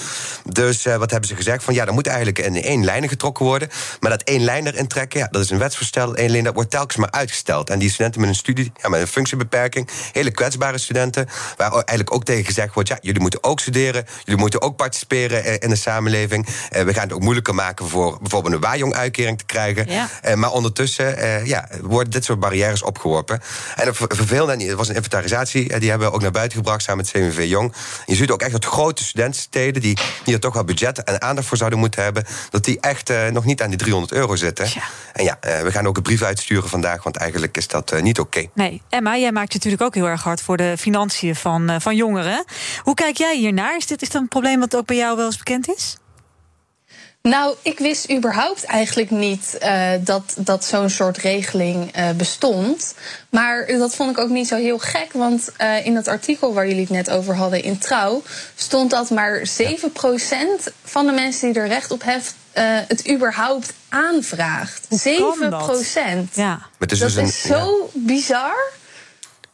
S3: Dus uh, wat hebben ze gezegd? Van ja, er moet eigenlijk in één lijn getrokken worden. Maar dat één lijn erin trekken, ja, dat is een wetsvoorstel. Één lijn, dat wordt telkens maar uitgesteld. En die studenten met een studie, ja, met een functiebeperking, hele kwetsbare studenten, waar eigenlijk ook tegen gezegd wordt: ja, jullie moeten ook studeren, jullie moeten ook participeren in de samenleving. Eh, we gaan het ook moeilijker maken voor bijvoorbeeld een waaijong-uitkering te krijgen.
S24: Ja.
S3: Eh, maar ondertussen eh, ja, worden dit soort barrières opgeworpen. En vervelende, en er was een inventarisatie, die hebben we ook naar buiten gebracht samen met CWV Jong. Je ziet ook echt dat grote studentensteden, die, die er toch wel budget en aandacht voor zouden moeten hebben, dat die echt nog niet aan die 300 euro zitten. En ja, we gaan ook een brief uitsturen vandaag, want eigenlijk is dat niet oké.
S2: Nee, Emma, jij maakt je natuurlijk ook heel erg hard voor de financiën van, van jongeren. Hoe kijk jij hiernaar? Is dit is dat een probleem wat ook bij jou wel eens bekend is?
S4: Nou, ik wist überhaupt eigenlijk niet eh, dat, dat zo'n soort regeling eh, bestond. Maar dat vond ik ook niet zo heel gek. Want eh, in dat artikel waar jullie het net over hadden in Trouw... stond dat maar 7% van de mensen die er recht op heeft... eh, het überhaupt aanvraagt. 7%.
S2: Ja.
S3: Maar het is
S4: dat
S3: dus een-
S4: is zo bizar.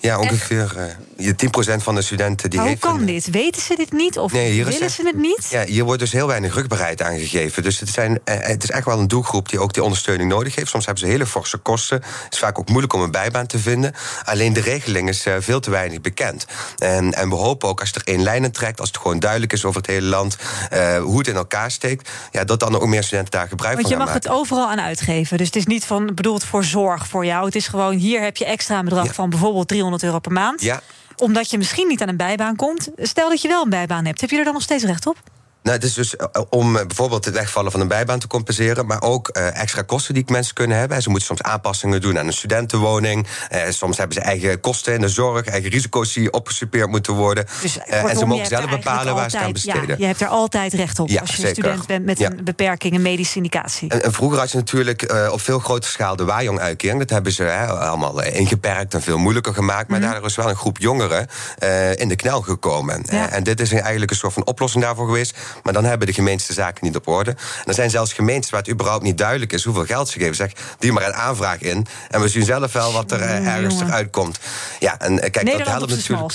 S3: Ja, ongeveer eh, je 10% van de studenten die
S2: Maar hoe
S3: heeft.
S2: kan dit? Weten ze dit niet of
S3: Nee, hier is
S2: willen
S3: echt-
S2: ze het niet?
S3: Ja, hier wordt dus heel weinig rugbaarheid aangegeven. Dus het, zijn, eh, het is echt wel een doelgroep die ook die ondersteuning nodig heeft. Soms hebben ze hele forse kosten. Het is vaak ook moeilijk om een bijbaan te vinden. Alleen de regeling is eh, veel te weinig bekend. En, en we hopen ook als je er één lijn in trekt, als het gewoon duidelijk is over het hele land eh, hoe het in elkaar steekt, ja, dat dan ook meer studenten daar gebruik
S2: Want je
S3: van
S2: mag het overal aan uitgeven. Dus het is niet van bedoeld voor zorg voor jou. Het is gewoon hier heb je extra een bedrag van bijvoorbeeld 300 euro per maand.
S3: Ja.
S2: Omdat je misschien niet aan een bijbaan komt. Stel dat je wel een bijbaan hebt. Heb je er dan nog steeds recht op?
S3: Nou, het is dus eh, om eh, bijvoorbeeld het wegvallen van een bijbaan te compenseren, maar ook eh, extra kosten die mensen kunnen hebben. Ze moeten soms aanpassingen doen aan een studentenwoning. Eh, soms hebben ze eigen kosten in de zorg, eigen risico's die opgesupeerd moeten worden.
S2: Dus,
S3: Eh, en ze mogen zelf bepalen waar ze aan besteden.
S2: Ja, je hebt er altijd recht op
S3: Ja,
S2: als je
S3: zeker.
S2: student bent met
S3: Ja.
S2: een beperking, een medische indicatie.
S3: En, en vroeger had je natuurlijk eh, op veel grotere schaal de Wajong-uitkering. Dat hebben ze hè, allemaal eh, ingeperkt en veel moeilijker gemaakt. Maar
S2: Mhm.
S3: daardoor is wel een groep jongeren eh, in de knel gekomen. Eh, en dit is eigenlijk een soort van oplossing daarvoor geweest. Maar dan hebben de gemeentes de zaken niet op orde. En er zijn zelfs gemeentes waar het überhaupt niet duidelijk is hoeveel geld ze geven. Zeg, die maar een aanvraag in. En we zien zelf wel wat er eh, ergens
S2: jongen.
S3: eruit komt. Ja, en eh, kijk, dat helpt natuurlijk.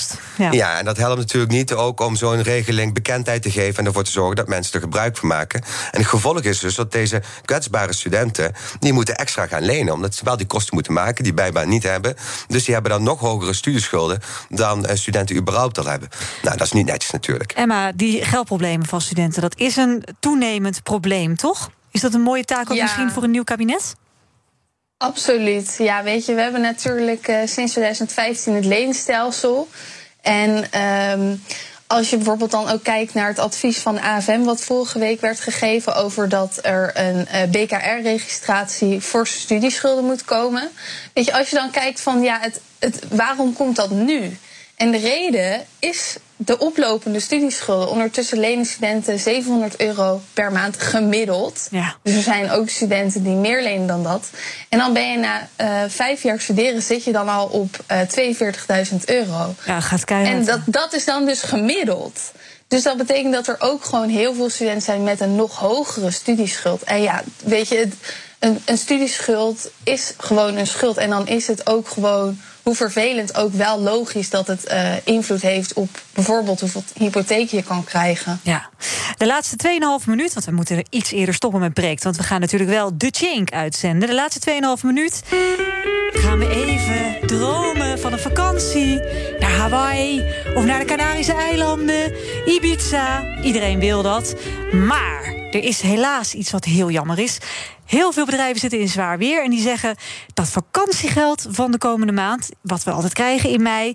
S2: Ja.
S3: en dat helpt natuurlijk niet ook om zo'n regeling bekendheid te geven en ervoor te zorgen dat mensen er gebruik van maken. En het gevolg is dus dat deze kwetsbare studenten die moeten extra gaan lenen, omdat ze wel die kosten moeten maken, die bijbaan niet hebben. Dus die hebben dan nog hogere studieschulden dan eh, studenten überhaupt al hebben. Nou, dat is niet netjes natuurlijk.
S2: Emma, die geldproblemen van studenten, dat is een toenemend probleem, toch? Is dat een mooie taak ook
S4: Ja.
S2: misschien voor een nieuw kabinet?
S4: Absoluut. Ja, weet je, we hebben natuurlijk eh, sinds 2015 het leenstelsel. En ehm, als je bijvoorbeeld dan ook kijkt naar het advies van AFM, wat vorige week werd gegeven over dat er een eh, BKR-registratie voor studieschulden moet komen. Weet je, als je dan kijkt van ja, het, het, waarom komt dat nu? En de reden is de oplopende studieschulden. Ondertussen lenen studenten 700 euro per maand gemiddeld.
S2: Ja.
S4: Dus er zijn ook studenten die meer lenen dan dat. En dan ben je na eh, vijf jaar studeren, zit je dan al op eh 42.000 euro.
S2: Ja, gaat keihard.
S4: En dat, dat is dan dus gemiddeld. Dus dat betekent dat er ook gewoon heel veel studenten zijn met een nog hogere studieschuld. En ja, weet je, het- een, een studieschuld is gewoon een schuld. En dan is het ook gewoon, hoe vervelend ook wel logisch dat het eh, invloed heeft op bijvoorbeeld hoeveel hypotheek je kan krijgen.
S2: Ja. De laatste 2,5 minuut, want we moeten iets eerder stoppen met breekt. Want we gaan natuurlijk wel de Chink uitzenden. De laatste 2,5 minuut gaan we even dromen van een vakantie naar Hawaii of naar de Canarische eilanden, Ibiza. Iedereen wil dat. Maar er is helaas iets wat heel jammer is. Heel veel bedrijven zitten in zwaar weer en die zeggen dat vakantiegeld van de komende maand, wat we altijd krijgen in mei,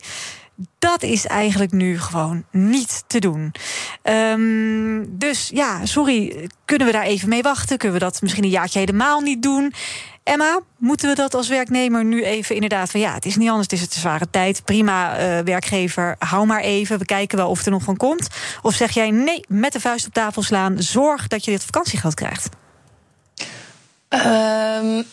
S2: dat is eigenlijk nu gewoon niet te doen. Ehm, dus ja, sorry, kunnen we daar even mee wachten? Kunnen we dat misschien een jaartje helemaal niet doen? Emma, moeten we dat als werknemer nu even inderdaad van ja, het is niet anders, het is het een zware tijd. Prima, eh, werkgever, hou maar even. We kijken wel of er nog van komt. Of zeg jij nee, met de vuist op tafel slaan, zorg dat je dit vakantiegeld krijgt?
S4: Ehm,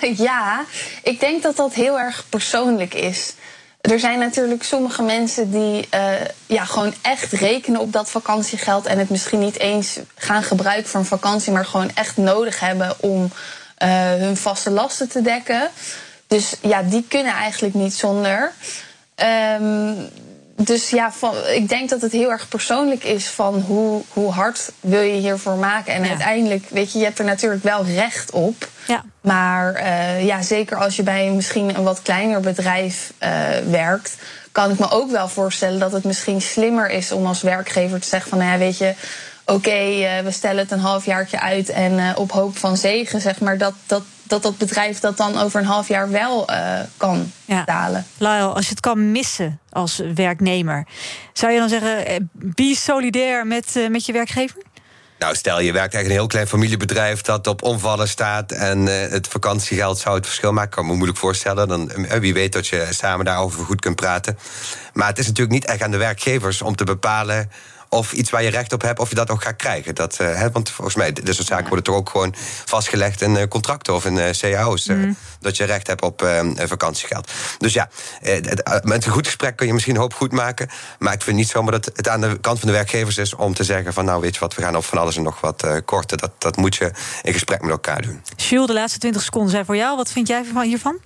S4: ja, ik denk dat dat heel erg persoonlijk is. Er zijn natuurlijk sommige mensen die eh, ja, gewoon echt rekenen op dat vakantiegeld en het misschien niet eens gaan gebruiken voor een vakantie, maar gewoon echt nodig hebben om hun vaste lasten te dekken. Dus ja, die kunnen eigenlijk niet zonder. Ehm, dus ja, van, ik denk dat het heel erg persoonlijk is van hoe, hoe hard wil je hiervoor maken. En uiteindelijk, weet je, je hebt er natuurlijk wel recht op.
S2: Ja.
S4: Maar eh, ja, zeker als je bij misschien een wat kleiner bedrijf eh, werkt, kan ik me ook wel voorstellen dat het misschien slimmer is om als werkgever te zeggen van nou ja, weet je, oké, eh, we stellen het een halfjaartje uit en eh, op hoop van zegen, zeg maar, dat dat, dat dat bedrijf dat dan over een half jaar wel eh, kan betalen.
S2: Lyle, als je het kan missen als werknemer, zou je dan zeggen, be solidair met, eh, met je werkgever?
S3: Nou, stel je werkt eigenlijk een heel klein familiebedrijf dat op omvallen staat en eh, het vakantiegeld zou het verschil maken. Kan me moeilijk voorstellen. Dan, wie weet dat je samen daarover goed kunt praten. Maar het is natuurlijk niet echt aan de werkgevers om te bepalen of iets waar je recht op hebt, of je dat ook gaat krijgen. Dat, eh, hè, want volgens mij, dit soort zaken worden toch ook gewoon vastgelegd in eh, contracten of in eh, cao's. eh, Dat je recht hebt op eh, vakantiegeld. Dus ja, het- met een goed gesprek kun je misschien een hoop goed maken. Maar ik vind niet zomaar dat het aan de kant van de werkgevers is om te zeggen van nou weet je wat, we gaan op van alles en nog wat eh, korten. Dat, dat moet je in gesprek met elkaar doen.
S2: Jules, de laatste 20 seconden zijn voor jou. Wat vind jij van- hiervan?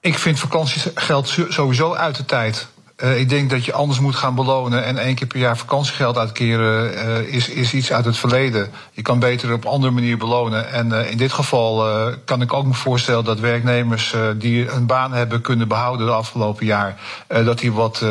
S5: Ik vind vakantiegeld sowieso uit de tijd. Eh, ik denk dat je anders moet gaan belonen. En één keer per jaar vakantiegeld uitkeren eh, is, is iets uit het verleden. Je kan beter op een andere manier belonen. En eh, in dit geval kan ik ook me voorstellen dat werknemers die een baan hebben kunnen behouden de afgelopen jaar. dat die wat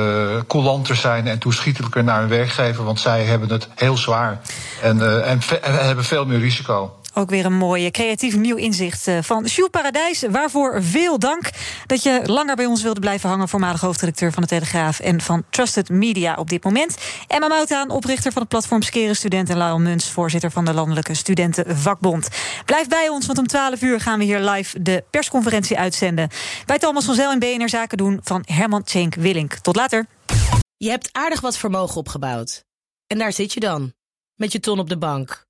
S5: coulanter zijn en toeschietelijker naar hun werkgever. Want zij hebben het heel zwaar. En, en hebben veel meer risico.
S2: Ook weer een mooi creatief nieuw inzicht eh, van Jules Paradijs. Waarvoor veel dank dat je langer bij ons wilde blijven hangen. Voormalig hoofdredacteur van de Telegraaf en van Trusted Media op dit moment. Emma Moutaan, oprichter van het platform Skeren Student. En Lyle Muns, voorzitter van de Landelijke Studentenvakbond. Blijf bij ons, want om 12 uur gaan we hier live de persconferentie uitzenden. Bij Thomas van Zel en BNR Zaken doen van Herman Tjenk Willink. Tot later.
S14: Je hebt aardig wat vermogen opgebouwd. En daar zit je dan, met je ton op de bank.